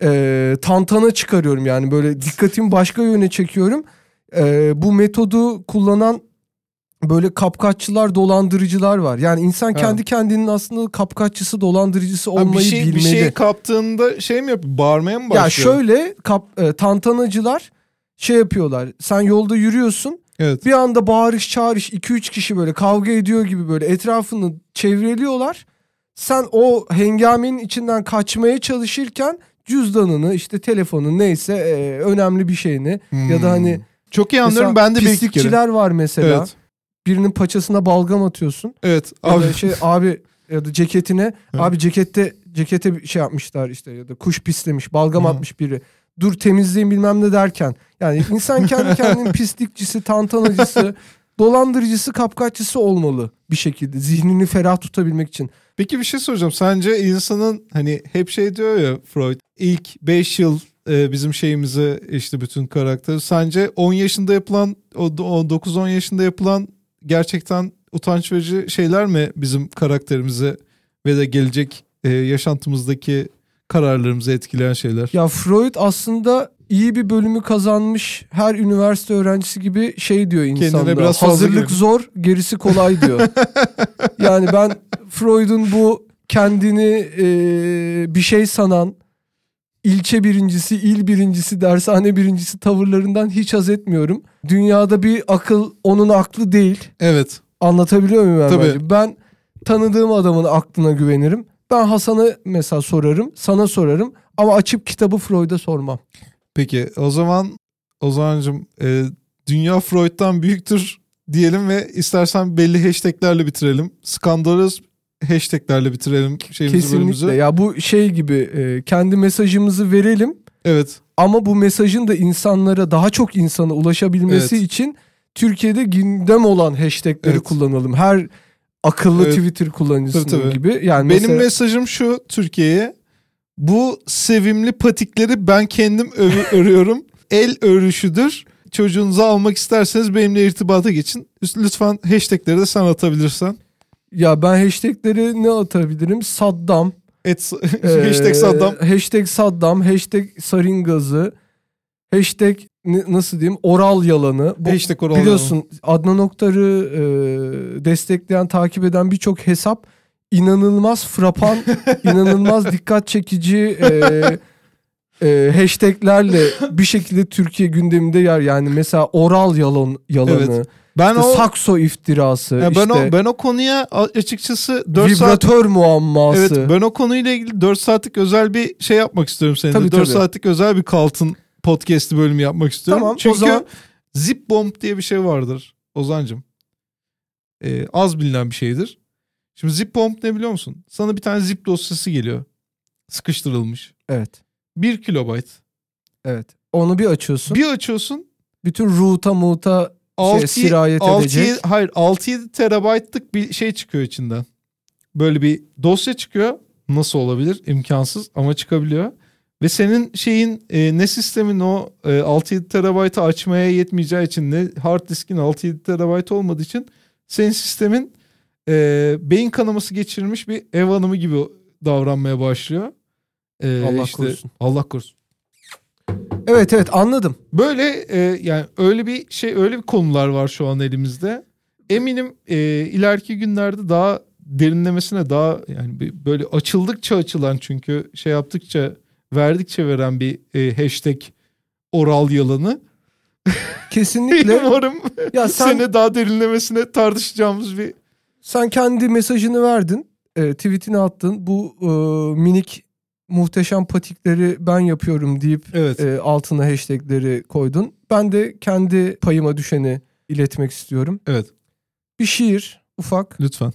E, tantana çıkarıyorum yani böyle dikkatimi başka yöne çekiyorum. E, bu metodu kullanan böyle kapkaççılar, dolandırıcılar var. Yani insan Ha. kendi kendinin aslında kapkaççısı, dolandırıcısı Ha, olmayı bir şey, bilmeli. bir şey kaptığında şey mi yapıyor? Bağırmaya mı başlıyor? ya şöyle kap, e, tantanacılar şey yapıyorlar. Sen yolda yürüyorsun. Evet. Bir anda bağırış çağırış 2-3 kişi böyle kavga ediyor gibi böyle etrafını çevreliyorlar. Sen o hengamenin içinden kaçmaya çalışırken cüzdanını işte telefonun neyse e, önemli bir şeyini ya da hani Hmm. Çok iyi anlıyorum. Ben de bir pislikçiler var mesela. Evet. Birinin paçasına balgam atıyorsun. Evet. Ya Abi. da şey abi ya da ceketine Evet. abi cekette cekete şey yapmışlar işte ya da kuş pislemiş balgam Hı. atmış biri. Dur temizleyin bilmem ne derken. Yani insan kendi kendinin pislikçisi, tantanacısı, dolandırıcısı, kapkaççısı olmalı bir şekilde. Zihnini ferah tutabilmek için. Peki bir şey soracağım. Sence insanın hani hep şey diyor ya Freud ilk 5 yıl e, bizim şeyimizi işte bütün karakter. Sence 10 yaşında yapılan o o 9-10 yaşında yapılan gerçekten utanç verici şeyler mi bizim karakterimizi ve de gelecek e, yaşantımızdaki kararlarımızı etkileyen şeyler? Ya Freud aslında iyi bir bölümü kazanmış her üniversite öğrencisi gibi şey diyor insanda. biraz Hazırlık güveniyor. zor, gerisi kolay diyor. yani ben Freud'un bu kendini e, bir şey sanan ilçe birincisi, il birincisi, dershane birincisi tavırlarından hiç haz etmiyorum. Dünyada bir akıl onun aklı değil. Evet. Anlatabiliyor muyum ben? Tabii. bence? Ben tanıdığım adamın aklına güvenirim. Ben Hasan'a mesela sorarım, sana sorarım ama açıp kitabı Freud'a sormam. Peki o zaman Ozan'cığım e, dünya Freud'dan büyüktür diyelim ve istersen belli hashtaglerle bitirelim. Skandalöz hashtaglerle bitirelim şeyimizi Kesinlikle. bölümümüzü. Ya bu şey gibi e, kendi mesajımızı verelim Evet. ama bu mesajın da insanlara daha çok insana ulaşabilmesi Evet. için Türkiye'de gündem olan hashtagleri Evet. kullanalım. Her akıllı Evet. Twitter kullanıcısının Tabii, gibi. Yani Benim mesela, mesajım şu Türkiye'ye. Bu sevimli patikleri ben kendim örüyorum. El örüşüdür. Çocuğunuzu almak isterseniz benimle irtibata geçin. Lütfen hashtagleri de sen atabilirsen. ya ben hashtagleri ne atabilirim? Saddam, Et, Ee, hashtag Saddam. Hashtag Saddam. Hashtag sarin gazı. Hashtag nasıl diyeyim oral yalanı. Bu, Hashtag oral biliyorsun Adnan Oktar'ı e, destekleyen takip eden birçok hesap inanılmaz frapan, inanılmaz dikkat çekici e, e, hashtaglerle bir şekilde Türkiye gündeminde yer. Yani mesela oral yalan yalanı, Evet. Ben işte o sakso iftirası, ya ben işte o ben o konuya açıkçası 4 saat vibratör muamması. Evet ben o konuyla ilgili 4 saatlik özel bir şey yapmak istiyorum seninle. Tabii, 4 tabii. saatlik özel bir Kaltın podcast'i bölümü yapmak istiyorum. Tamam, Çünkü zaman- zip bomb diye bir şey vardır Ozancım. Ee, az bilinen bir şeydir. Şimdi zip bomb ne biliyor musun? Sana bir tane zip dosyası geliyor. Sıkıştırılmış. Evet. 1 kilobayt. Evet. Onu bir açıyorsun. Bir açıyorsun Bütün ruta muta 6 sirayet edecek. hayır 6-7 terabaytlık bir şey çıkıyor içinden. Böyle bir dosya çıkıyor. Nasıl olabilir? İmkansız ama çıkabiliyor. Ve senin şeyin e, ne sistemin o e, 6-7 terabaytı açmaya yetmeyeceği için ne hard diskin 6-7 terabayt olmadığı için senin sistemin e, beyin kanaması geçirmiş bir ev hanımı gibi davranmaya başlıyor. E, Allah işte- korusun. Allah korusun. Evet evet anladım. Böyle e, yani öyle bir şey öyle bir konular var şu an elimizde. Eminim e, ileriki günlerde daha derinlemesine daha yani böyle açıldıkça açılan çünkü şey yaptıkça verdikçe veren bir e, hashtag oral yalanı. Kesinlikle. Umarım ya sen sene daha derinlemesine tartışacağımız bir sen kendi mesajını verdin. E, tweetini attın. Bu e, minik muhteşem patikleri ben yapıyorum deyip evet e, altına hashtagleri koydun. Ben de kendi payıma düşeni iletmek istiyorum. evet Bir şiir ufak. lütfen.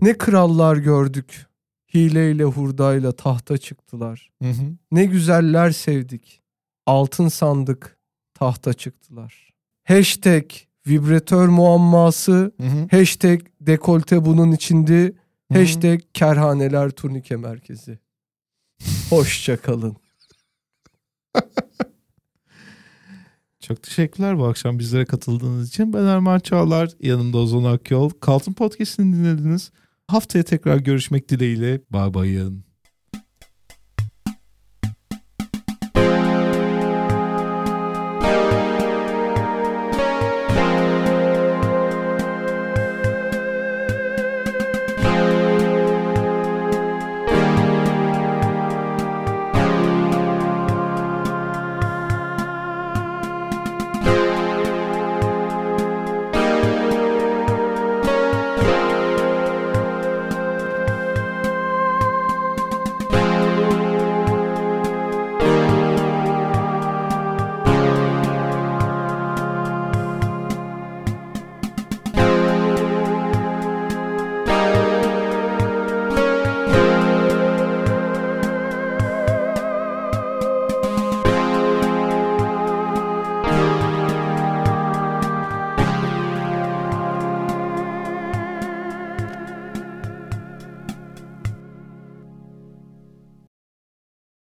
Ne krallar gördük. Hileyle hurdayla tahta çıktılar. Hı hı. Ne güzeller sevdik. Altın sandık tahta çıktılar. Hashtag vibratör muamması. Hı hı. Hashtag dekolte bunun. Hı hı. Hashtag kerhaneler turnike merkezi. Hoşça kalın. Çok teşekkürler bu akşam bizlere katıldığınız için. Ben Erman Çağlar, yanımda Ozan Akyol. Kaltın Podcast'ini dinlediniz. Haftaya tekrar görüşmek dileğiyle. Bay bayın.